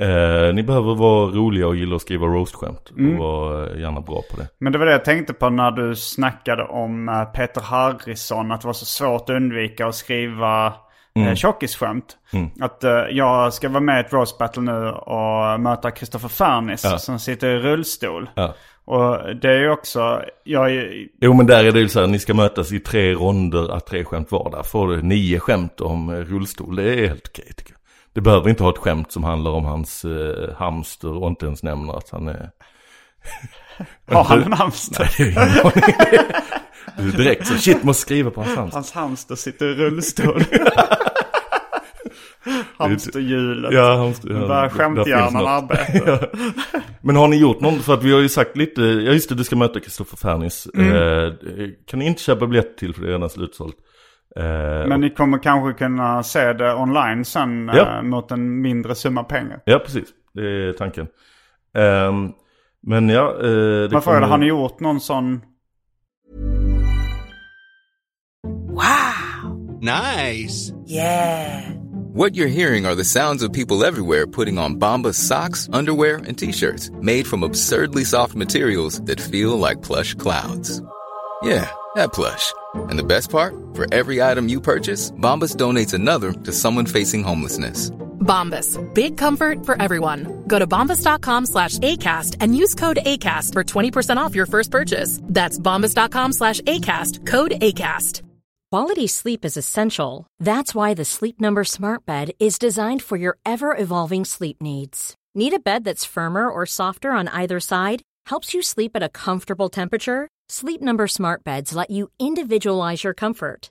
Eh, ni behöver vara roliga och gilla att skriva roast-skämt. Mm. Och vara eh, gärna bra på det. Men det var det jag tänkte på när du snackade om eh, Peter Harrison. Att det var så svårt att undvika att skriva mm. tjockisskämt. Att eh, jag ska vara med i ett roast battle nu och möta Christopher Fernis Ja. som sitter i rullstol. Ja. Och det är ju också, jag är, Jo men där är det ju så här, ni ska mötas i tre ronder, att tre skämt var där. Får du nio skämt om eh, rullstol, det är helt okej tycker jag. Det behöver inte ha ett skämt som handlar om hans eh, hamster och inte ens nämner att han är... har han en hamster? Nej, det är ingen. Du direkt så, shit måste skriva på hans hamster. Hans hamster sitter i rullstol. Hamsterhjulet. Ja, hamster, ja, Där skämthjärnan arbetar. Men har ni gjort något? För att vi har ju sagt lite, ja just det, du ska möta Kristoffer Fernis. Mm. Eh, kan ni inte köpa biljett till för det är redan slutsålt. Eh, Men ni kommer kanske kunna se det online sen Ja. eh, mot en mindre summa pengar. Ja, precis. Det är tanken. Ehm, men ja, eh, det Man frågar, kommer- har ni gjort någon sån? Nice. What you're hearing are the sounds of people everywhere putting on Bombas socks, underwear, and t-shirts made from absurdly soft materials that feel like plush clouds. Yeah, that plush. And the best part? For every item you purchase, Bombas donates another to someone facing homelessness. Bombas. Big comfort for everyone. Go to bombas.com slash ACAST and use code ACAST for 20% off your first purchase. That's bombas.com slash ACAST. Code ACAST. Quality sleep is essential. That's why the Sleep Number Smart Bed is designed for your ever evolving sleep needs. Need a bed that's firmer or softer on either side? Helps you sleep at a comfortable temperature? Sleep Number Smart Beds let you individualize your comfort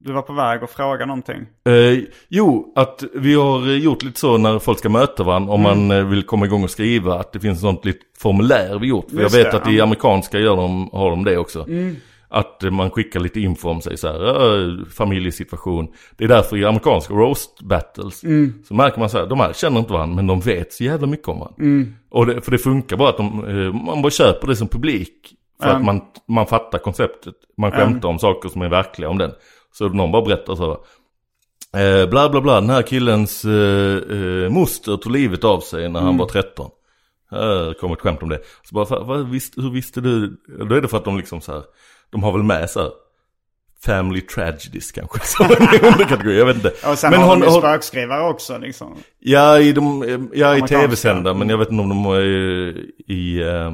Du var på väg att fråga någonting. Eh, jo, att vi har gjort lite så när folk ska möta varandra om Mm. man eh, vill komma igång och skriva att det finns sånt litet formulär vi gjort. För Just jag vet det, att i ja. amerikanska gör de, har de det också. Mm. Att man skickar lite info om sig så här, familjesituation. Det är därför i amerikanska roast battles Mm. så märker man så här, de här känner inte varandra men de vet så jävla mycket om varandra. Mm. Och det, för det funkar bara att de, eh, man bara köper det som publik. För Mm. att man, man fattar konceptet. Man skämtar om saker som är verkliga om den. Så någon bara berättar så här. Eh, bla bla bla, den här killens eh, eh, moster tog livet av sig när han var 13. Här kommer ett skämt om det. Så bara, "Fa- vad, visst, hur visste du? Då är det för att de liksom så här, de har väl med så här Family tragedies kanske, som en underkategori, jag vet inte. Och sen Men har de ju spökskrivare också liksom. Ja, i, de, ja, i tv-sända, men jag vet inte om de är i... eh,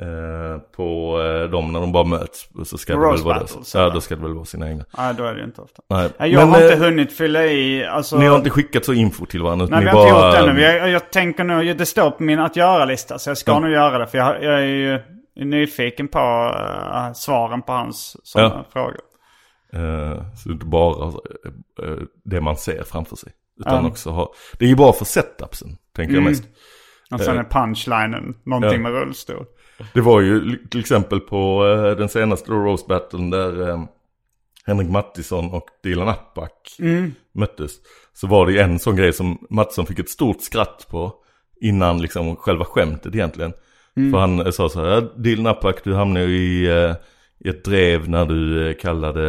eh, på eh, dem när de bara möts. Så ska det väl vara battles. Ja, då ska det väl vara sina egna. Nej, då är det inte ofta. Nej. Jag Men, har inte hunnit fylla i, alltså... Ni har inte skickat så info till varandra? Nej, vi har inte bara, gjort det ännu. Jag, jag tänker nu, det står på min att göra-lista. Så jag ska Ja. nog göra det. För jag, jag är ju nyfiken på eh, svaren på hans sådana Ja. frågor. eh, så det är inte bara eh, det man ser framför sig. Utan Ja. också ha... Det är ju bra för setupsen, tänker jag Mm. mest. Och sen är punchlinen någonting med rullstol. Det var ju till exempel på den senaste roast battlen där Henrik Mattisson och Dilan Apak möttes. Så var det ju en sån grej som Mattisson fick ett stort skratt på innan liksom själva skämtet egentligen. För han sa så här, "Ja, Dilan Apak du hamnade ju i, eh, ett drev när du eh, kallade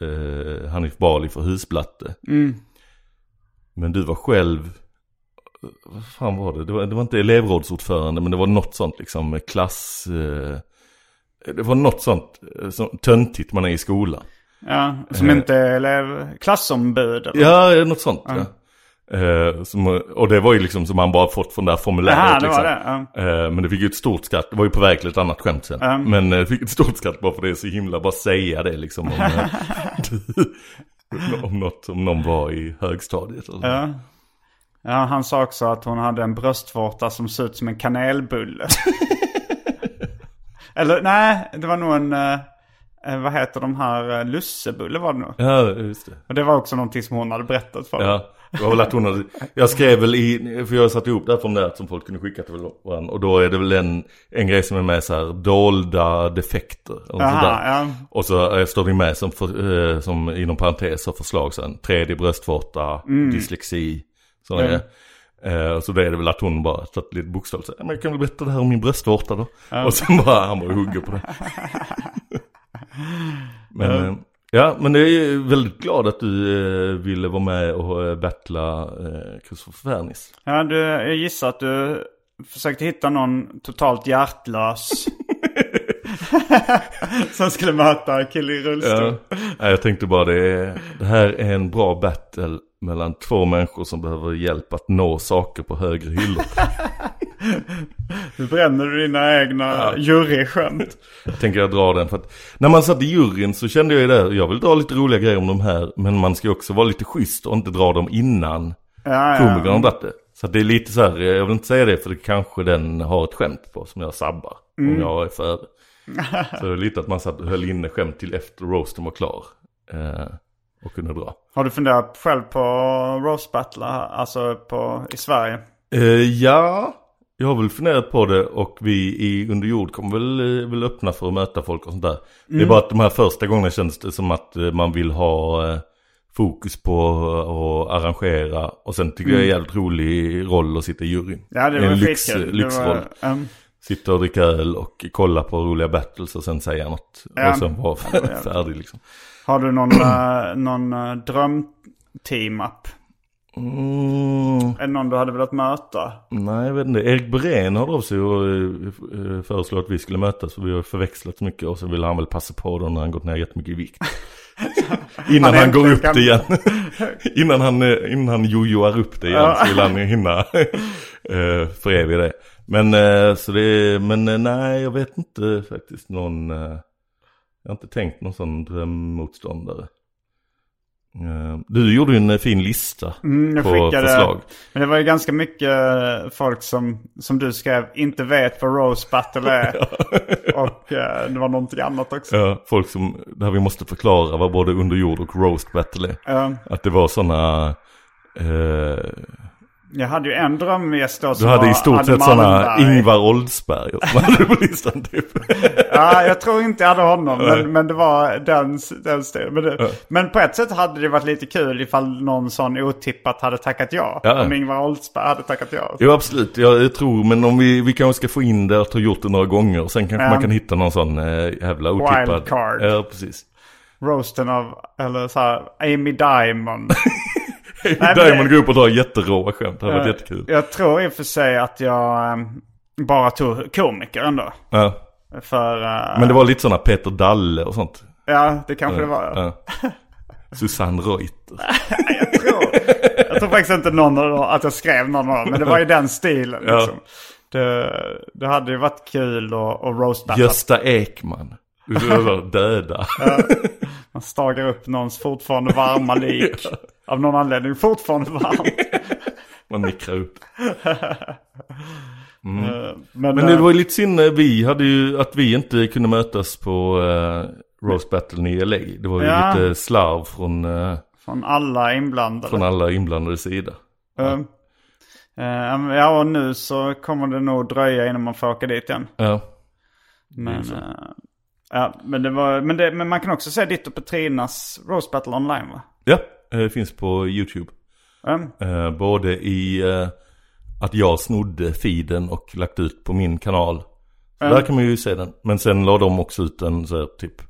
eh, Hanif Bali för husblatte. Men du var själv, vad fan var det? Det var, det var inte elevrådsordförande men det var något sånt liksom klass... Eh, det var något sånt eh, som, töntigt man är i skolan. Ja, som inte är elev, klassombud eller? Ja, något sånt. Ja. Eh, som, och det var ju liksom som han bara fått från det här formuläret. Jaha, det liksom. var det, Eh, men det fick ju ett stort skratt. Det var ju på väg till ett annat skämt sen. Ja. Men eh, det fick ett stort skratt bara för det är så himla, bara säga det liksom. Om, om, något, om någon var i högstadiet. Eller. Ja. ja, han sa också att hon hade en bröstvårta som såg ut som en kanelbulle. eller nej, det var nog en, vad heter de här, lussebulle var det nog. Ja, just det. Och det var också någonting som hon hade berättat för mig. Ja, det var väl att hon hade, jag skrev väl i, för jag satte ihop det här formuläret som folk kunde skicka till varandra. Och då är det väl en, en grej som är med så här, dolda defekter. Eller Jaha, sånt där. ja. Och så eh, står det med som, för, eh, som inom parentes och förslag sen. Tredje bröstvårta, dyslexi, sådana Mm. grejer. Eh, så då är det väl att hon bara tagit lite bokstavligt så men jag kan väl berätta det här om min bröstvårta då. Och sen bara, han bara hugger på det. men, ja, men jag är väldigt glad att du eh, ville vara med och eh, battla eh, Christopher Fernis. Ja, du, jag gissar att du försökte hitta någon totalt hjärtlös. som skulle möta en kille i rullstol. Ja. Nej, jag tänkte bara det, det här är en bra battle mellan två människor som behöver hjälp att nå saker på högre hyllor. Nu bränner du dina egna juryskämt. Jag tänker jag dra den för att när man satt i juryn så kände jag ju det, jag vill dra lite roliga grejer om de här, men man ska ju också vara lite schysst och inte dra dem innan Ja, komikern har ja. dragit det. Så det är lite så här, jag vill inte säga det för det kanske den har ett skämt på som jag sabbar. Om jag är före. så det är lite att man satt och höll inne skämt till efter roasten var klar. Eh, och kunde dra. Har du funderat själv på roast battle, alltså på, i Sverige? Eh, ja, jag har väl funderat på det och vi i Under jord kommer väl, eh, väl öppna för att möta folk och sånt där. Det är bara att de här första gångerna känns det som att eh, man vill ha eh, fokus på att arrangera. Och sen tycker jag det är en jävligt rolig roll att sitta i juryn. Ja, det var en lyx. Det lyxroll. var, um, Sitta och dricka öl och kolla på roliga battles och sen säga något. Ja. Och sen vara färdig liksom. har du någon, någon uh, dröm-team-up? Mm, Är det någon du hade velat möta? nej, jag vet inte. Erik Berén hörde av sig och eh, föreslog att vi skulle mötas. För vi har förväxlat mycket och så ville han väl passa på då när han gått ner jättemycket i vikt. innan Han han, går upp kan- det igen. innan han, eh, innan han jojoar upp det igen så vill han hinna föreviga det. Men, eh, så det, men eh, nej, jag vet inte faktiskt någon, eh, jag har inte tänkt någon sån drömmotståndare. Eh, du gjorde ju en eh, fin lista Mm, jag på skickade, förslag. Men det var ju ganska mycket eh, folk som, som du skrev, inte vet vad roast battle är. och det var någonting annat också. Ja, folk som, där vi måste förklara vad både underjord och roast battle är. Ja. Att det var sådana, eh, jag hade ju en drömgäst då du som hade var i stort sett sådana. Ingvar Oldsberg som hade på listan typ. Ja, jag tror inte jag hade honom. Men, men det var den, den stilen. Men, det, men på ett sätt hade det varit lite kul ifall någon sån otippat hade tackat ja. Ja. Om Ingvar Oldsberg hade tackat ja. Jo absolut, jag, tror, men om vi, vi kanske ska få in det och ha gjort det några gånger. Och sen kanske Ja. man kan hitta någon sån eh, jävla otippad. Wildcard. Ja, precis. Roasten av, eller så här, Amy Diamond. men Diamond det- går upp och drar jätteråa skämt, det hade varit Eh, jättekul. Jag tror i och för sig att jag eh, bara tog komiker ändå. Ja. För, eh, Men det var lite sådana Peter Dalle och sånt. ja det kanske det var. Ja. Susanne Reuter. Jag tror, jag tror faktiskt inte någon av dem, att jag skrev någon av dem. Men det var ju den stilen Ja. liksom. Det, det hade ju varit kul att, battle. Gösta Ekman. Döda. Man stagar upp någons fortfarande varma lik. Av någon anledning fortfarande varmt. Man mikrar upp. Eh, Men, Men eh, det var ju lite synd, eh, vi hade ju, att vi inte kunde mötas på uh, Roast Battle i LA. Det var ju Ja. lite slarv från, eh, från alla inblandade. från alla inblandade sida. Eh, eh, ja, och nu så kommer det nog dröja innan man får åka dit igen. Ja. Men eh, Ja, men, det var, men, det, men man kan också se ditt och Petrinas Roast Battle online va? Ja, eh, det finns på YouTube. Mm. Både i eh, att jag snodde feeden och lagt ut på min kanal. Så Där kan man ju se den. Men sen la de också ut den så här, typ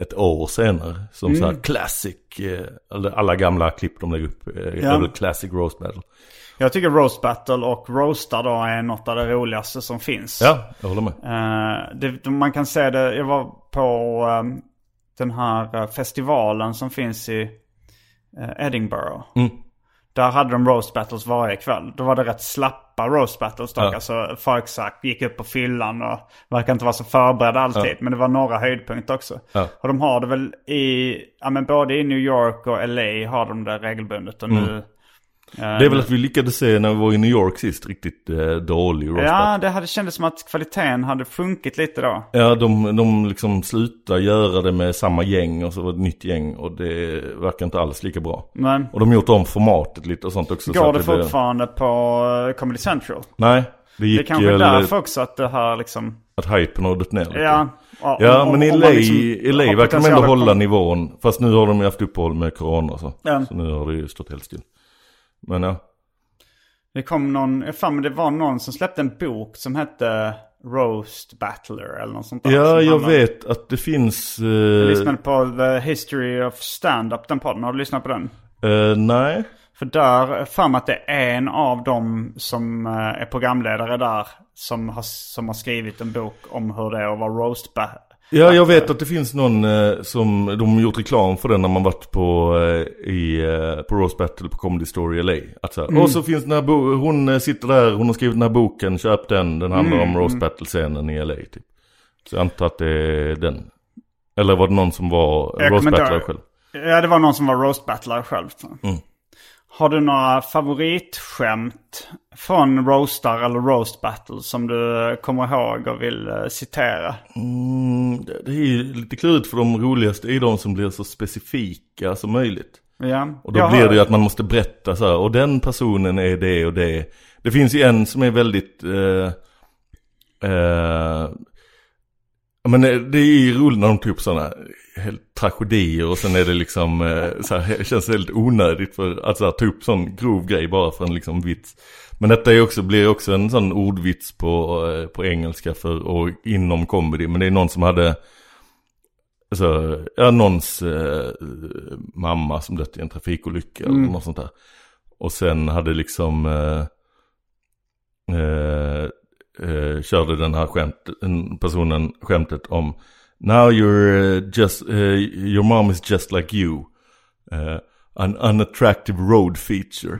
ett år senare. Som så här classic, eh, eller alla gamla klipp de lägger upp. Ja. är väl classic roast battle. Jag tycker Roast Battle och Roastar då är något av det roligaste som finns. Ja, jag håller med. Eh, det, man kan se det, jag var på ehm, den här eh, festivalen som finns i eh, Edinburgh. Mm. Där hade de roast battles varje kväll. Då var det rätt slappa roast battles dock. Ja. Alltså folk sagt, gick upp på fyllan och verkar inte vara så förberedda alltid. Men det var några höjdpunkter också. Ja. Och de har det väl i, ja men både i New York och LA har de det regelbundet. Och nu, Mm. Det är väl att vi lyckades se när vi var i New York sist riktigt eh, dålig battle. Ja, det hade kändes som att kvaliteten hade sjunkit lite då. Ja, de, de liksom slutar göra det med samma gäng och så var det ett nytt gäng och det verkar inte alls lika bra. Men Och de har gjort om formatet lite och sånt också. så går att det blev- fortfarande på eh, Comedy Central? Nej, det gick Det är kanske är väl därför också att det här liksom... att hypen har gått ner lite. Ja, och- Ja, om- men i LA, liksom LA verkar de ändå hålla nivån. Fast nu har de ju haft uppehåll med corona och så. Ja. Så nu har det ju stått helt still. Men ja. Det kom någon, jag fan men det var någon som släppte en bok som hette Roast Battler eller något sånt där. Ja, jag handlar- vet att det finns... Jag Eh, lyssnade på The History of Stand-Up, den podden. Har du lyssnat på den? eh, nej. För där, mig att det är en av dem som eh, är programledare där som har, som har skrivit en bok om hur det är att vara roast Ja, jag vet att det finns någon eh, som, de har gjort reklam för den när man varit på, eh, i, eh, på Rose Battle på Comedy Story LA. Att så här, Och så finns den här hon eh, sitter där, hon har skrivit den här boken, köp den, den handlar om Rose Battle-scenen i LA typ. Så jag antar att det är den. Eller var det någon som var Rose Battler själv? Ja, det var någon som var roast battler själv. Mm. Har du några favoritskämt från roastar eller roast battle som du kommer ihåg och vill eh, citera? Mm, det är ju lite klurigt för de roligaste är de som blir så specifika som möjligt. Ja. Och då Jag blir har- det ju att man måste berätta så här, och den personen är det och det. Det finns ju en som är väldigt, eh, eh, men eh, det är ju roligt när de tar upp sådana tragedier och sen är det liksom, eh, så här, det känns väldigt onödigt för att så här, ta upp sån grov grej bara för en liksom vits. Men detta är också, blir också en sån ordvits på, eh, på engelska för, och inom comedy. Men det är någon som hade, Alltså, ja, någons eh, mamma som dött i en trafikolycka eller något sånt där. Och sen hade liksom, eh, eh, eh, körde den här skämt, personen skämtet om Now you're eh, just, eh, your mom is just like you. Eh, an unattractive road feature.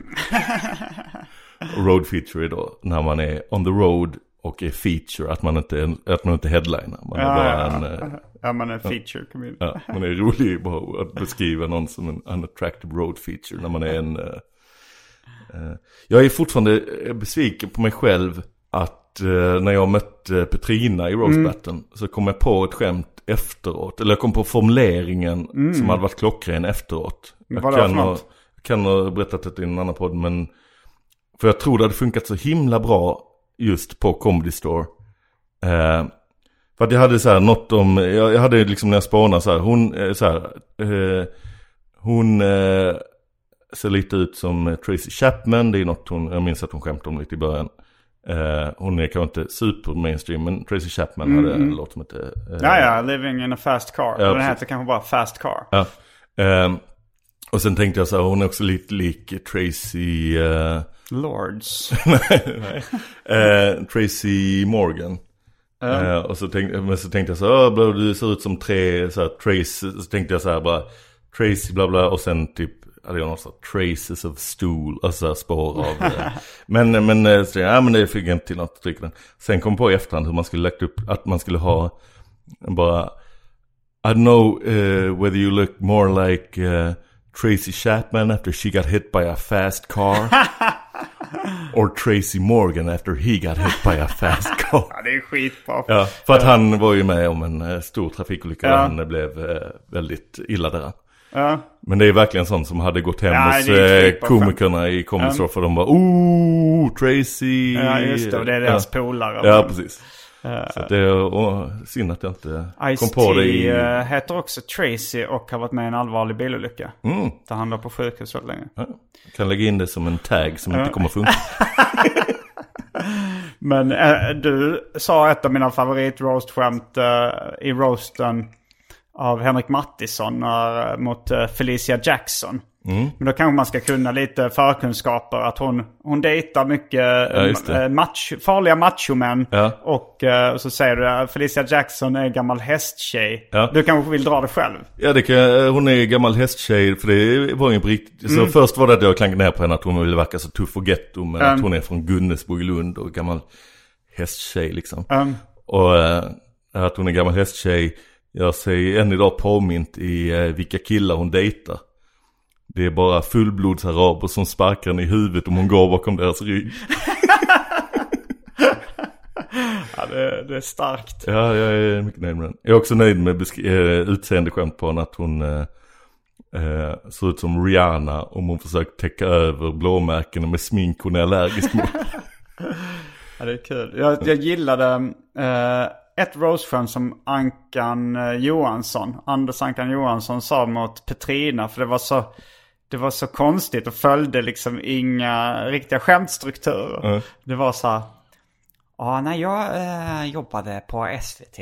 road feature är då när man är on the road och är feature, att man inte, att man inte headliner. Man är Ja, bara ja, en... ja. Ja, man är feature comedian. Ja, man är rolig bara att beskriva någon som en unattractive road feature när man är en... eh, jag är fortfarande besviken på mig själv att när jag mötte Petrina i Roast Battlen så kom jag på ett skämt efteråt. Eller jag kom på formuleringen som hade varit klockren efteråt. Jag Vad kan, ha, kan ha berättat det i en annan podd men... För jag tror det hade funkat så himla bra just på Comedy Store. Eh, för att jag hade så här något om, jag, jag hade liksom när jag spanade så här, hon, eh, så här, eh, hon eh, ser lite ut som eh, Tracy Chapman, det är något hon, jag minns att hon skämtade om lite i början. Eh, hon är kanske inte super mainstream, men Tracy Chapman hade en låt som hette... Eh, Ja, ja, living in a fast car. Ja, den heter kanske bara fast car. Ja. Ehm, och sen tänkte jag så här, hon är också lite lik Tracy... eh, Lords. nej, eh, Tracy Morgan. Eh, och så tänkte, men så tänkte jag så här, "Åh, bla, du ser ut som tre, så här, Trace, så tänkte jag så här bara, Tracy bla bla, och sen typ, hade jag något så här, traces of stool, alltså spår av, eh, men, men, eh, så, ja men det fick jag inte till något, tryck den. Sen kom på i efterhand hur man skulle lagt upp, att man skulle ha, bara, I don't know uh, whether you look more like uh, Tracy Chapman after she got hit by a fast car. or Tracy Morgan after he got hit by a fast car. Ja, det är skitbra. Ja, för att han var ju med om en eh, stor trafikolycka Ja. där han eh, blev eh, väldigt illa däran. Ja. Men det är verkligen sånt som hade gått hem Ja, hos eh, skitbra komikerna i Comedy Store för de bara Ooh, Tracy. Ja, just det. Och det är deras ja. polare. Ja, precis. Så det är och, synd att jag inte kom Ice-T på det i... eh, heter också Tracy och har varit med i en allvarlig bilolycka. Mm. Där han låg på sjukhus väldigt länge. Ja, kan lägga in det som en tag som inte kommer funka. Men eh, du sa ett av mina favorit-roast-skämt eh, i roasten av Henrik Mattisson när, mot eh, Felicia Jackson. Mm. Men då kanske man ska kunna lite förkunskaper. Att hon, hon dejtar mycket Ja, eh, match, farliga machomän. Ja. Och eh, så säger du att Felicia Jackson är gammal hästtjej. Ja. Du kanske vill dra det själv. Ja, det kan, hon är gammal hästtjej, för det var ju på riktigt. Så först var det att jag klankade ner på henne att hon ville verka så tuff och getto. Men att hon är från Gunnesbo i Lund och gammal hästtjej liksom. Um, Och eh, att hon är gammal hästtjej gör sig än idag påmint i eh, vilka killar hon dejtar. Det är bara fullblodsaraber som sparkar henne i huvudet om hon går bakom deras rygg. ja, det, det är starkt. Ja, jag är mycket nöjd med den. Jag är också nöjd med eh, utseendeskämt på henne att hon eh, eh, ser ut som Rihanna om hon försöker täcka över blåmärken med smink hon är allergisk mot. Ja, det är kul. Jag, jag gillade eh, ett roast som Ankan eh, Johansson, Anders Ankan Johansson sa mot Petrina. För det var så, det var så konstigt och följde liksom inga riktiga skämtstrukturer. Det var så här. Ja, när jag eh, jobbade på SVT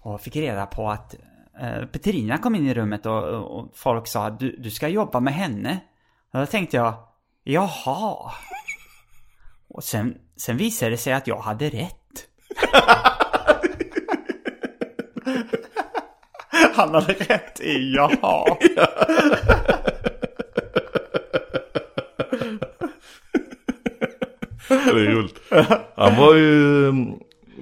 och fick reda på att eh, Petrina kom in i rummet och, och, och folk sa du, du ska jobba med henne. Och då tänkte jag, jaha. Och sen, sen visade det sig att jag hade rätt. Han hade rätt i jaha. det är roligt. Han var ju,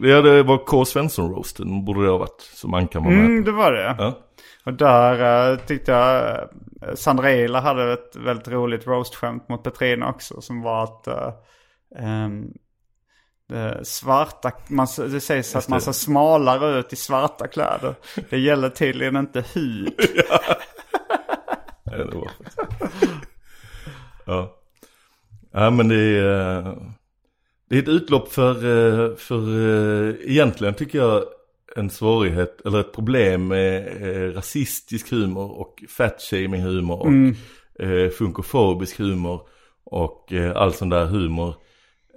ja det var K. Svensson-roasten borde det ha varit. Som Ankan var med Mm, det var det. Ja. Och där eh, tyckte jag eh, Sandra Eiler hade ett väldigt roligt roastskämt mot Petrina också. Som var att ehm, det svarta, man, det sägs att man ser smalare ut i svarta kläder. Det gäller tydligen inte hud. Ja, det var Ja. Ja men det är, eh, det är ett utlopp för, eh, för eh, egentligen tycker jag en svårighet eller ett problem med eh, rasistisk humor och fatshaming humor och eh, funkofobisk humor och eh, all sån där humor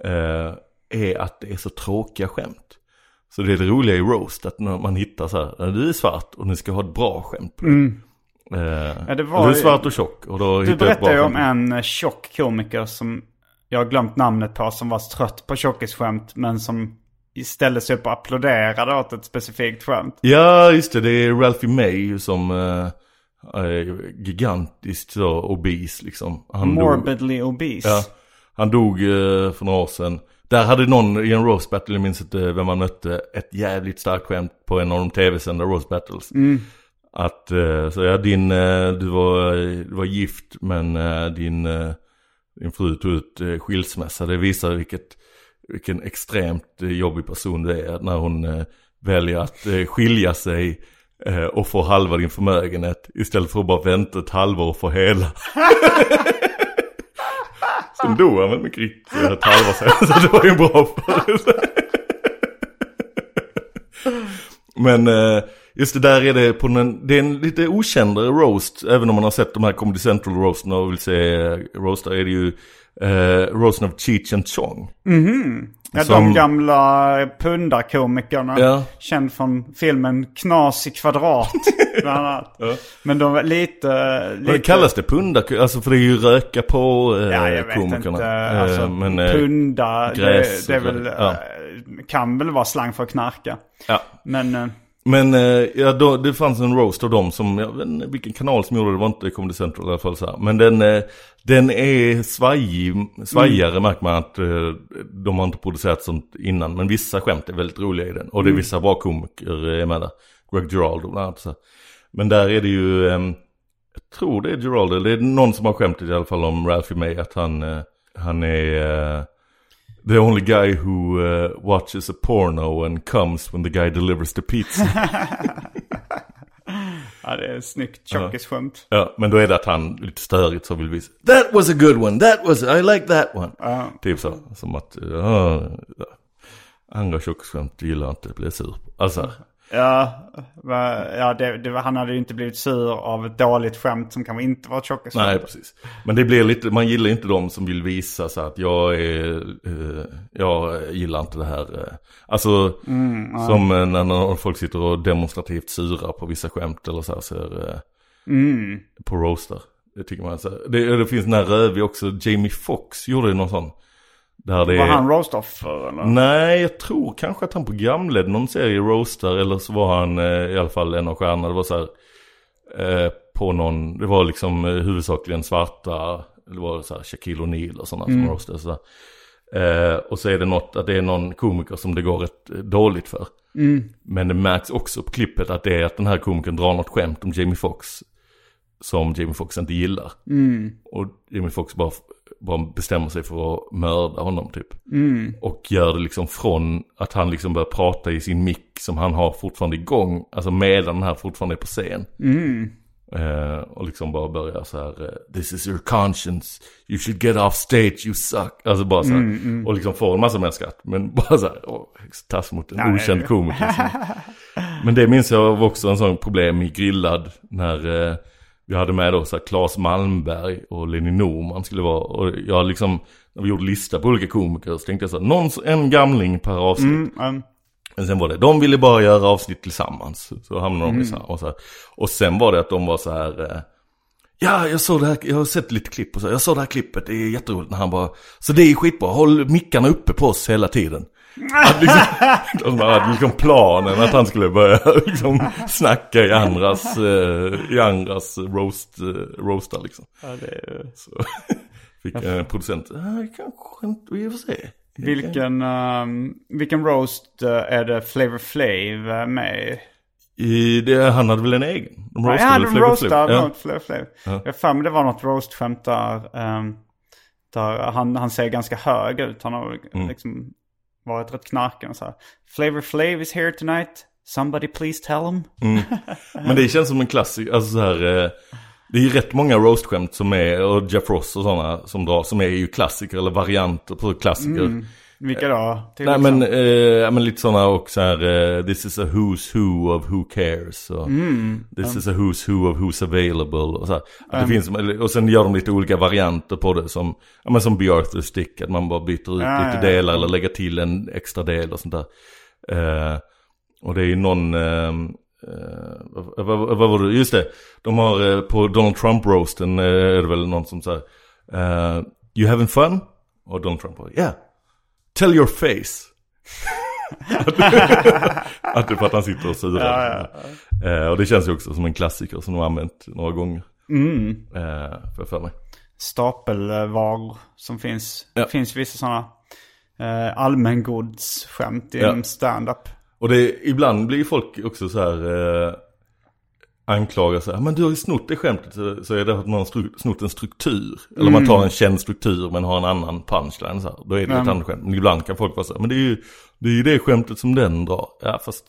eh, är att det är så tråkiga skämt. Så det är det roliga i roast att när man hittar så här, du är svart och ni ska ha ett bra skämt på det. Eh, Ja, det var du är svart och tjock och då Du berättade ju om en eh, tjock komiker som jag har glömt namnet på. Som var trött på tjockisskämt men som ställde sig upp och applåderade åt ett specifikt skämt. Ja, just det. Det är Ralphie May som eh, är gigantiskt så obese liksom. Han dog, Morbidly obese. ja, han dog eh, för några år sedan. Där hade någon i en roast battle, jag minns inte vem man mötte, ett jävligt starkt skämt på en av de tv-sända roast battles. Att, eh, så ja, din, eh, du var, du var gift men eh, din, din fru tog ut skilsmässa. Det visar vilket, vilken extremt jobbig person du är när hon väljer att skilja sig och få halva din förmögenhet istället för att bara vänta ett halvår och få hela. Sen dog han väl mycket riktigt för ett halvår sedan, så det var ju en bra Men eh, just det där är det på en, det är en lite okändare roast. Även om man har sett de här Comedy Central roasten och vill se eh, roastar är det ju eh, roasten av Cheech and Chong. Mhm. Ja, Som- de gamla pundarkomikerna. Ja. Känd från filmen Knas i kvadrat. bland annat. Men de var lite... Lite kallas det? Punda? Alltså för det är ju röka på eh, Ja, jag vet komikerna. inte. Alltså, Eh, men, eh, punda, gräs det, det väl, ja. eh, kan väl vara slang för att knarka. ja. Men eh, Men eh, ja, då, det fanns en roast av dem som, jag vet inte vilken kanal som gjorde det, det var inte Comedy Central i alla fall så här. Men den, eh, den är svajig, svajigare märker man att eh, de har inte producerat sånt innan. Men vissa skämt är väldigt roliga i den. Och det är vissa bra komiker med där. Greg Giraldo bland annat. Så. här. Men där är det ju, eh, jag tror det är Giraldo, det är någon som har skämtat i alla fall om Ralphie May att han, han är... The only guy who uh, watches a porno and comes when the guy delivers the pizza. ja, det är snyggt tjockisskämt. ja, men då är det att han lite störigt så vill visa. That was a good one, that was, I like that one. Typ så, som att, uh, andra tjockisskämt gillar inte, blir jag sur. Alltså, Ja, ja det, det, han hade ju inte blivit sur av ett dåligt skämt som kanske inte var ett tjockisskämt. nej precis. Men det blir lite, man gillar inte de som vill visa så att jag är, eh, jag gillar inte det här. eh. Alltså, som eh, när, när folk sitter och demonstrativt sura på vissa skämt eller så här, så är, eh, Mm. på roaster. Det tycker man så här. det, det finns den här rövig också, Jamie Foxx gjorde någon sån. Där det Var är- han roast-offer eller? Nej, jag tror kanske att han programledde någon serie Roaster eller så var han eh, i alla fall en av stjärnorna. Det var så här eh, på någon, det var liksom eh, huvudsakligen svarta, det var så här Shaquille O'Neal och sådana som roastade så där. eh, Och så är det något, att det är någon komiker som det går rätt eh, dåligt för. Men det märks också på klippet att det är att den här komikern drar något skämt om Jamie Foxx som Jamie Foxx inte gillar. Och Jamie Foxx bara, bara bestämmer sig för att mörda honom typ. Och gör det liksom från att han liksom börjar prata i sin mick som han har fortfarande igång. Alltså medan den här fortfarande är på scen. Eh, och liksom bara börjar så här. eh, This is your conscience. You should get off stage, you suck. Alltså bara så här. Och liksom får en massa mer skratt. Men bara så här. Tass mot en okänd komiker. Men det minns jag var också en sån problem i Grillad. När eh, vi hade med då så här Claes Malmberg och Lenny Norman skulle vara. Och jag liksom, när vi gjorde lista på olika komiker så tänkte jag så här, någon, en gamling per avsnitt. Mm, mm. Men sen var det, de ville bara göra avsnitt tillsammans. Så hamnade de i så här, och så här. Och sen var det att de var så här. Eh, ja, jag såg det här, jag har sett lite klipp och så. Jag såg det här klippet, det är jätteroligt när han bara. Så det är skitbra, håll mickarna uppe på oss hela tiden. Att liksom, de hade liksom planen att han skulle börja liksom snacka i andras, eh, i andras roast, eh, roastar liksom. Ja, det. Så fick en producent, ah, kanske inte, vi får se. Vilken, ehm, vilken roast eh, är det Flavor Flav med i? Det, han hade väl en egen? De Ja, roastade ja, de Flavor Flav? roastade Ja. något Flavor Flav. Ja. Jag för mig det var något roast-skämt där, ehm, där han, han ser ganska hög ut. Han har Mm. Varit rätt knarken och så här. Flavor Flav is here tonight. Somebody please tell him. Men det känns som en klassiker, alltså så här, eh, Det är ju rätt många roast-skämt som är, och Jeff Ross och sådana som drar, som är ju klassiker eller varianter på klassiker. Vilka då? Till Nej men, exempel? eh, men lite sådana och så här, eh, this is a who's who of who cares. Och this is a who's who of who's available. Och, så här. Att det finns, och sen gör de lite olika varianter på det som, ja, men som B. Arthur Stick, att man bara byter ut Ja, lite ja, ja. delar eller lägger till en extra del och sånt där. Eh, och det är ju någon, eh, eh, vad, vad, vad var det, just det, de har eh, på Donald Trump-roasten eh, är det väl någon som säger, eh, you having fun? Och Donald Trump bara, yeah. Tell your face. att det är för att han sitter och surar. Eh, och det känns ju också som en klassiker som de har använt några gånger. Mm. Eh, för för mig. Stapelvaror som finns. Ja. Det finns vissa sådana eh, allmängodsskämt Ja. inom stand-up. Och det, ibland blir folk också så här eh, anklagar sig. Men du har ju snott det skämtet. Så, så är det att man har snott en struktur. Eller man tar en känd struktur men har en annan punchline. Så här. Då är det ett Mm. annat skämt. Men ibland kan folk vara så här. Men det är ju det, är ju det skämtet som den drar. Ja fast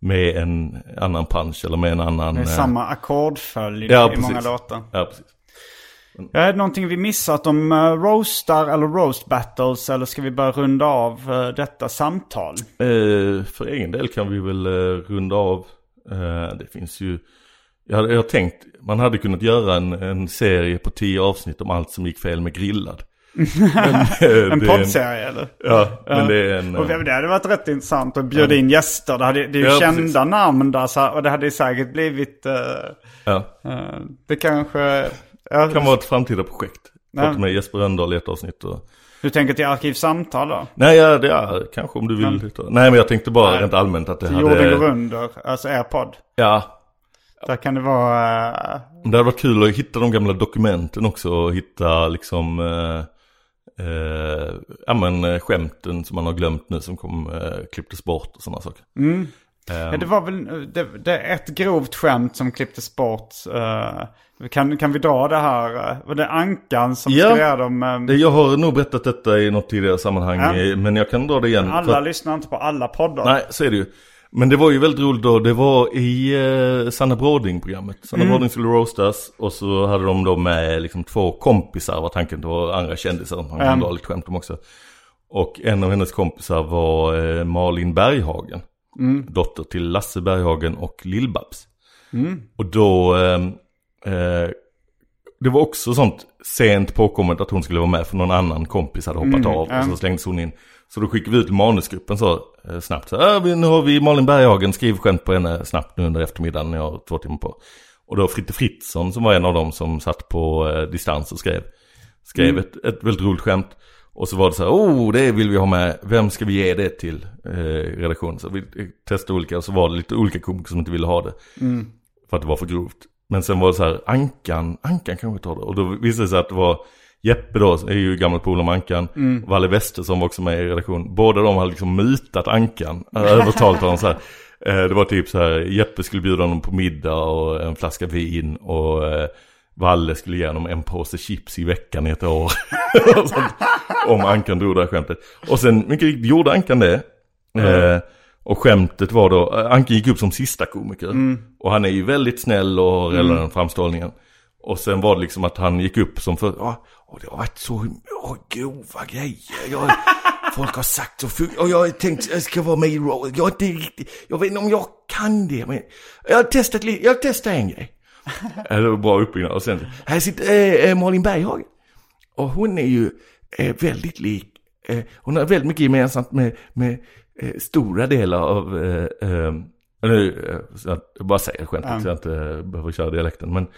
med en annan punch eller med en annan... Det är eh, samma ackordföljd Ja, i många precis. låtar. Ja precis. Är det någonting vi missat om uh, roastar eller roast battles? Eller ska vi börja runda av eh, detta samtal? Eh, för egen del kan vi väl runda av. Det finns ju, jag har, jag har tänkt, man hade kunnat göra en, en serie på tio avsnitt om allt som gick fel med grillad. Men, eh, En det poddserie eller? Ja, men det är en... Och det hade varit rätt intressant att bjuda in gäster. Det, hade, det är ju Ja, kända precis. namn där så, och det hade säkert blivit... eh, ja, eh, det kanske... ja, kan vara ett framtida projekt. Ja. Prata med Jesper Rönndahl i ett avsnitt och... Du tänker till Arkivsamtal då? Nej, ja, det är kanske om du vill. ta- Nej, men jag tänkte bara rent allmänt att det Till hade... Jorden går under, alltså er podd. Ja, Där kan det vara... eh, Det hade varit kul att hitta de gamla dokumenten också och hitta liksom eh, eh, ja men eh, skämten som man har glömt nu som kom, eh, klipptes bort och sådana saker. Mm. Ehm, Ja, det var väl det, det ett grovt skämt som klipptes bort. eh, kan, kan vi dra det här? Var det Ankan som Ja. skulle göra dem? det, jag har nog berättat detta i något tidigare sammanhang Ja. men jag kan dra det igen. för alla att- lyssnar inte på alla poddar. Nej, så är det ju. Men det var ju väldigt roligt då, det var i eh, Sanna Bråding-programmet. Sanna Bråding skulle roastas och så hade de då med liksom två kompisar var tanken, det var andra kändisar som Mm. dra lite skämt om också. Och en av hennes kompisar var eh, Malin Berghagen. Dotter till Lasse Berghagen och Lill-Babs. Och då, eh, eh, det var också sånt sent påkommet att hon skulle vara med för någon annan kompis hade hoppat av och så slängdes hon in. Så då skickade vi ut manusgruppen så eh, snabbt. Så, äh, nu har vi Malin Berghagen, skriv skämt på henne snabbt nu under eftermiddagen, ni har två timmar på. Och då Fritte Fritzson som var en av dem som satt på eh, distans och skrev. Skrev ett, ett väldigt roligt skämt. Och så var det så här, oh det vill vi ha med, vem ska vi ge det till eh, redaktionen? Så vi eh, testade olika och så var det lite olika komiker som inte ville ha det. För att det var för grovt. Men sen var det så här, Ankan, Ankan kanske tar det. Och då visade det sig att det var Jeppe då, är ju gammal polare med Ankan. Valle Wester som var också med i redaktion. Båda de hade liksom mutat Ankan. Övertalat honom så här. Eh, Det var typ så här, Jeppe skulle bjuda honom på middag och en flaska vin. Och eh, Valle skulle ge honom en påse chips i veckan i ett år. Om Ankan drog det här skämtet. Och sen mycket riktigt gjorde Ankan det. Eh, och skämtet var då, Ankan gick upp som sista komiker. Och han är ju väldigt snäll och har hela den framställningen. Och sen var det liksom att han gick upp som för, ja, och det har varit så åh, grova grejer. Jag, folk har sagt så, fu- och jag har tänkt jag ska vara med i roll. Jag är inte riktigt, jag vet inte om jag kan det. Men jag har testat, li- jag har testat en grej. Det var bra uppbyggnad. Och sen, här sitter äh, äh, Malin Berghagen. Och hon är ju eh, väldigt lik, eh, hon har väldigt mycket gemensamt med, med eh, stora delar av, eh, eh, nu, eh, jag bara säger skämtet så jag inte eh, behöver köra dialekten. Men eh,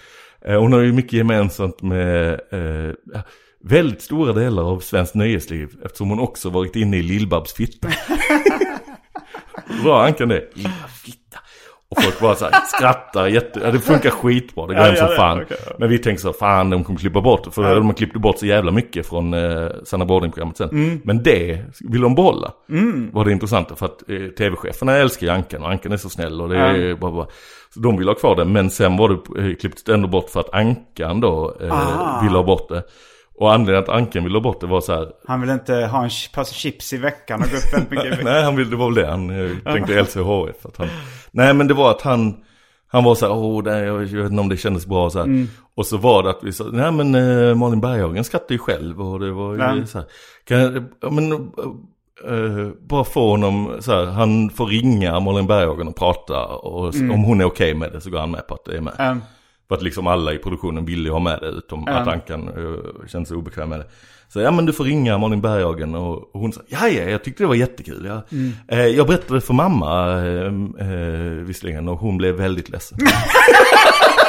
Eh, hon har ju mycket gemensamt med eh, väldigt stora delar av svenskt nöjesliv. Eftersom hon också varit inne i Lill-Babs fitta. Bra Ankan det. Lill-Babs fitta. Och folk bara så här skrattar jätte, ja, det funkar skitbra, det går Ja, hem som ja, fan. ja. Men vi tänkte så, fan de kommer klippa bort. För de har klippt bort så jävla mycket från eh, Sanna Bording-programmet sen. Mm. Men det vill de behålla. Var det intressanta för att eh, tv-cheferna älskar ju Ankan och Ankan är så snäll och det är bara, bara Så de vill ha kvar det. Men sen var det eh, klippt ändå bort för att Ankan då eh, Ah. ville ha bort det. Och anledningen att Ankan ville ha bort det var så här. Han vill inte ha en påse chips i veckan och gå upp väldigt mycket. Nej, han ville, det var väl det han eh, tänkte LCHF. Att han, nej, men det var att han, han var så här, åh, det, jag vet inte om det kändes bra så här. Och så var det att vi sa, nej men eh, Malin Berghagen skrattade ju själv och det var ju så här. Kan jag, ja, men, eh, bara få honom så här, han får ringa Malin Berghagen och prata och s- om hon är okej med det så går han med på att det är med. Mm. För att liksom alla i produktionen ville ha med det utom att Ankan uh, kände sig obekväm med det. Så ja men du får ringa Malin Berghagen och, hon sa ja ja jag tyckte det var jättekul. Jag, eh, jag berättade för mamma eh, eh, visserligen och hon blev väldigt ledsen.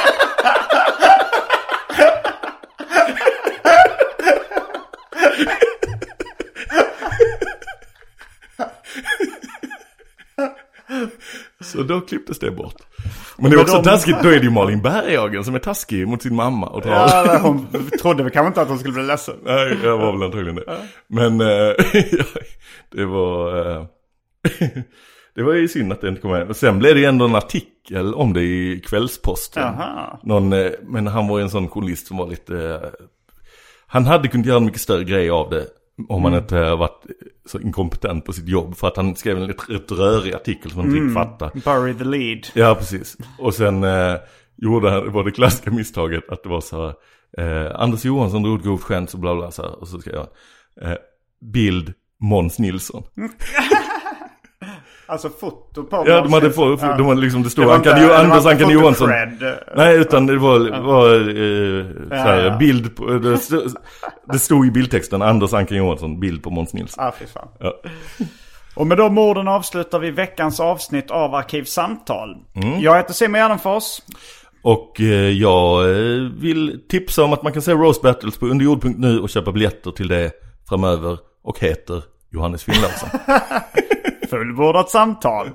Så då klipptes det bort. Men det är också de- taskigt, då är det ju Malin Berghagen som är taskig mot sin mamma och drar Ja, hon trodde väl kanske inte att hon skulle bli ledsen. Nej, jag var väl antagligen det. Men eh, det var... eh, det var ju synd att det inte kom med. Sen blev det ju ändå en artikel om det i Kvällsposten. Någon, eh, men han var ju en sån journalist som var lite... Han hade kunnat göra en mycket större grej av det. Om han inte hade varit så inkompetent på sitt jobb. För att han skrev en lite rätt rörig artikel som man inte riktigt fattar. Bury the lead. Ja, precis. Och sen eh, gjorde han, var det klassiska misstaget att det var så här, eh, Anders Johansson drog ett grovt skämt och bla bla så här, och så skrev han, eh, bild Måns Nilsson. Alltså foto på Ja, de hade fått, Ja. de hade liksom, det stod Ankan, inte- Anders Ankan Johansson. cred. Nej, utan det var, var eh, så här, Ja, ja. bild på, det stod, det stod i bildtexten, Anders Ankan Johansson, bild på Måns Nilsson. Ah, fy fan. Ja. Och med de orden avslutar vi veckans avsnitt av Arkivsamtal. Mm. Jag heter Simon Gärdenfors. Och eh, jag eh, vill tipsa om att man kan se Rose Battles på underjord.nu och köpa biljetter till det framöver. Och heter Johannes Finnlaugsson. Fullbordat samtal.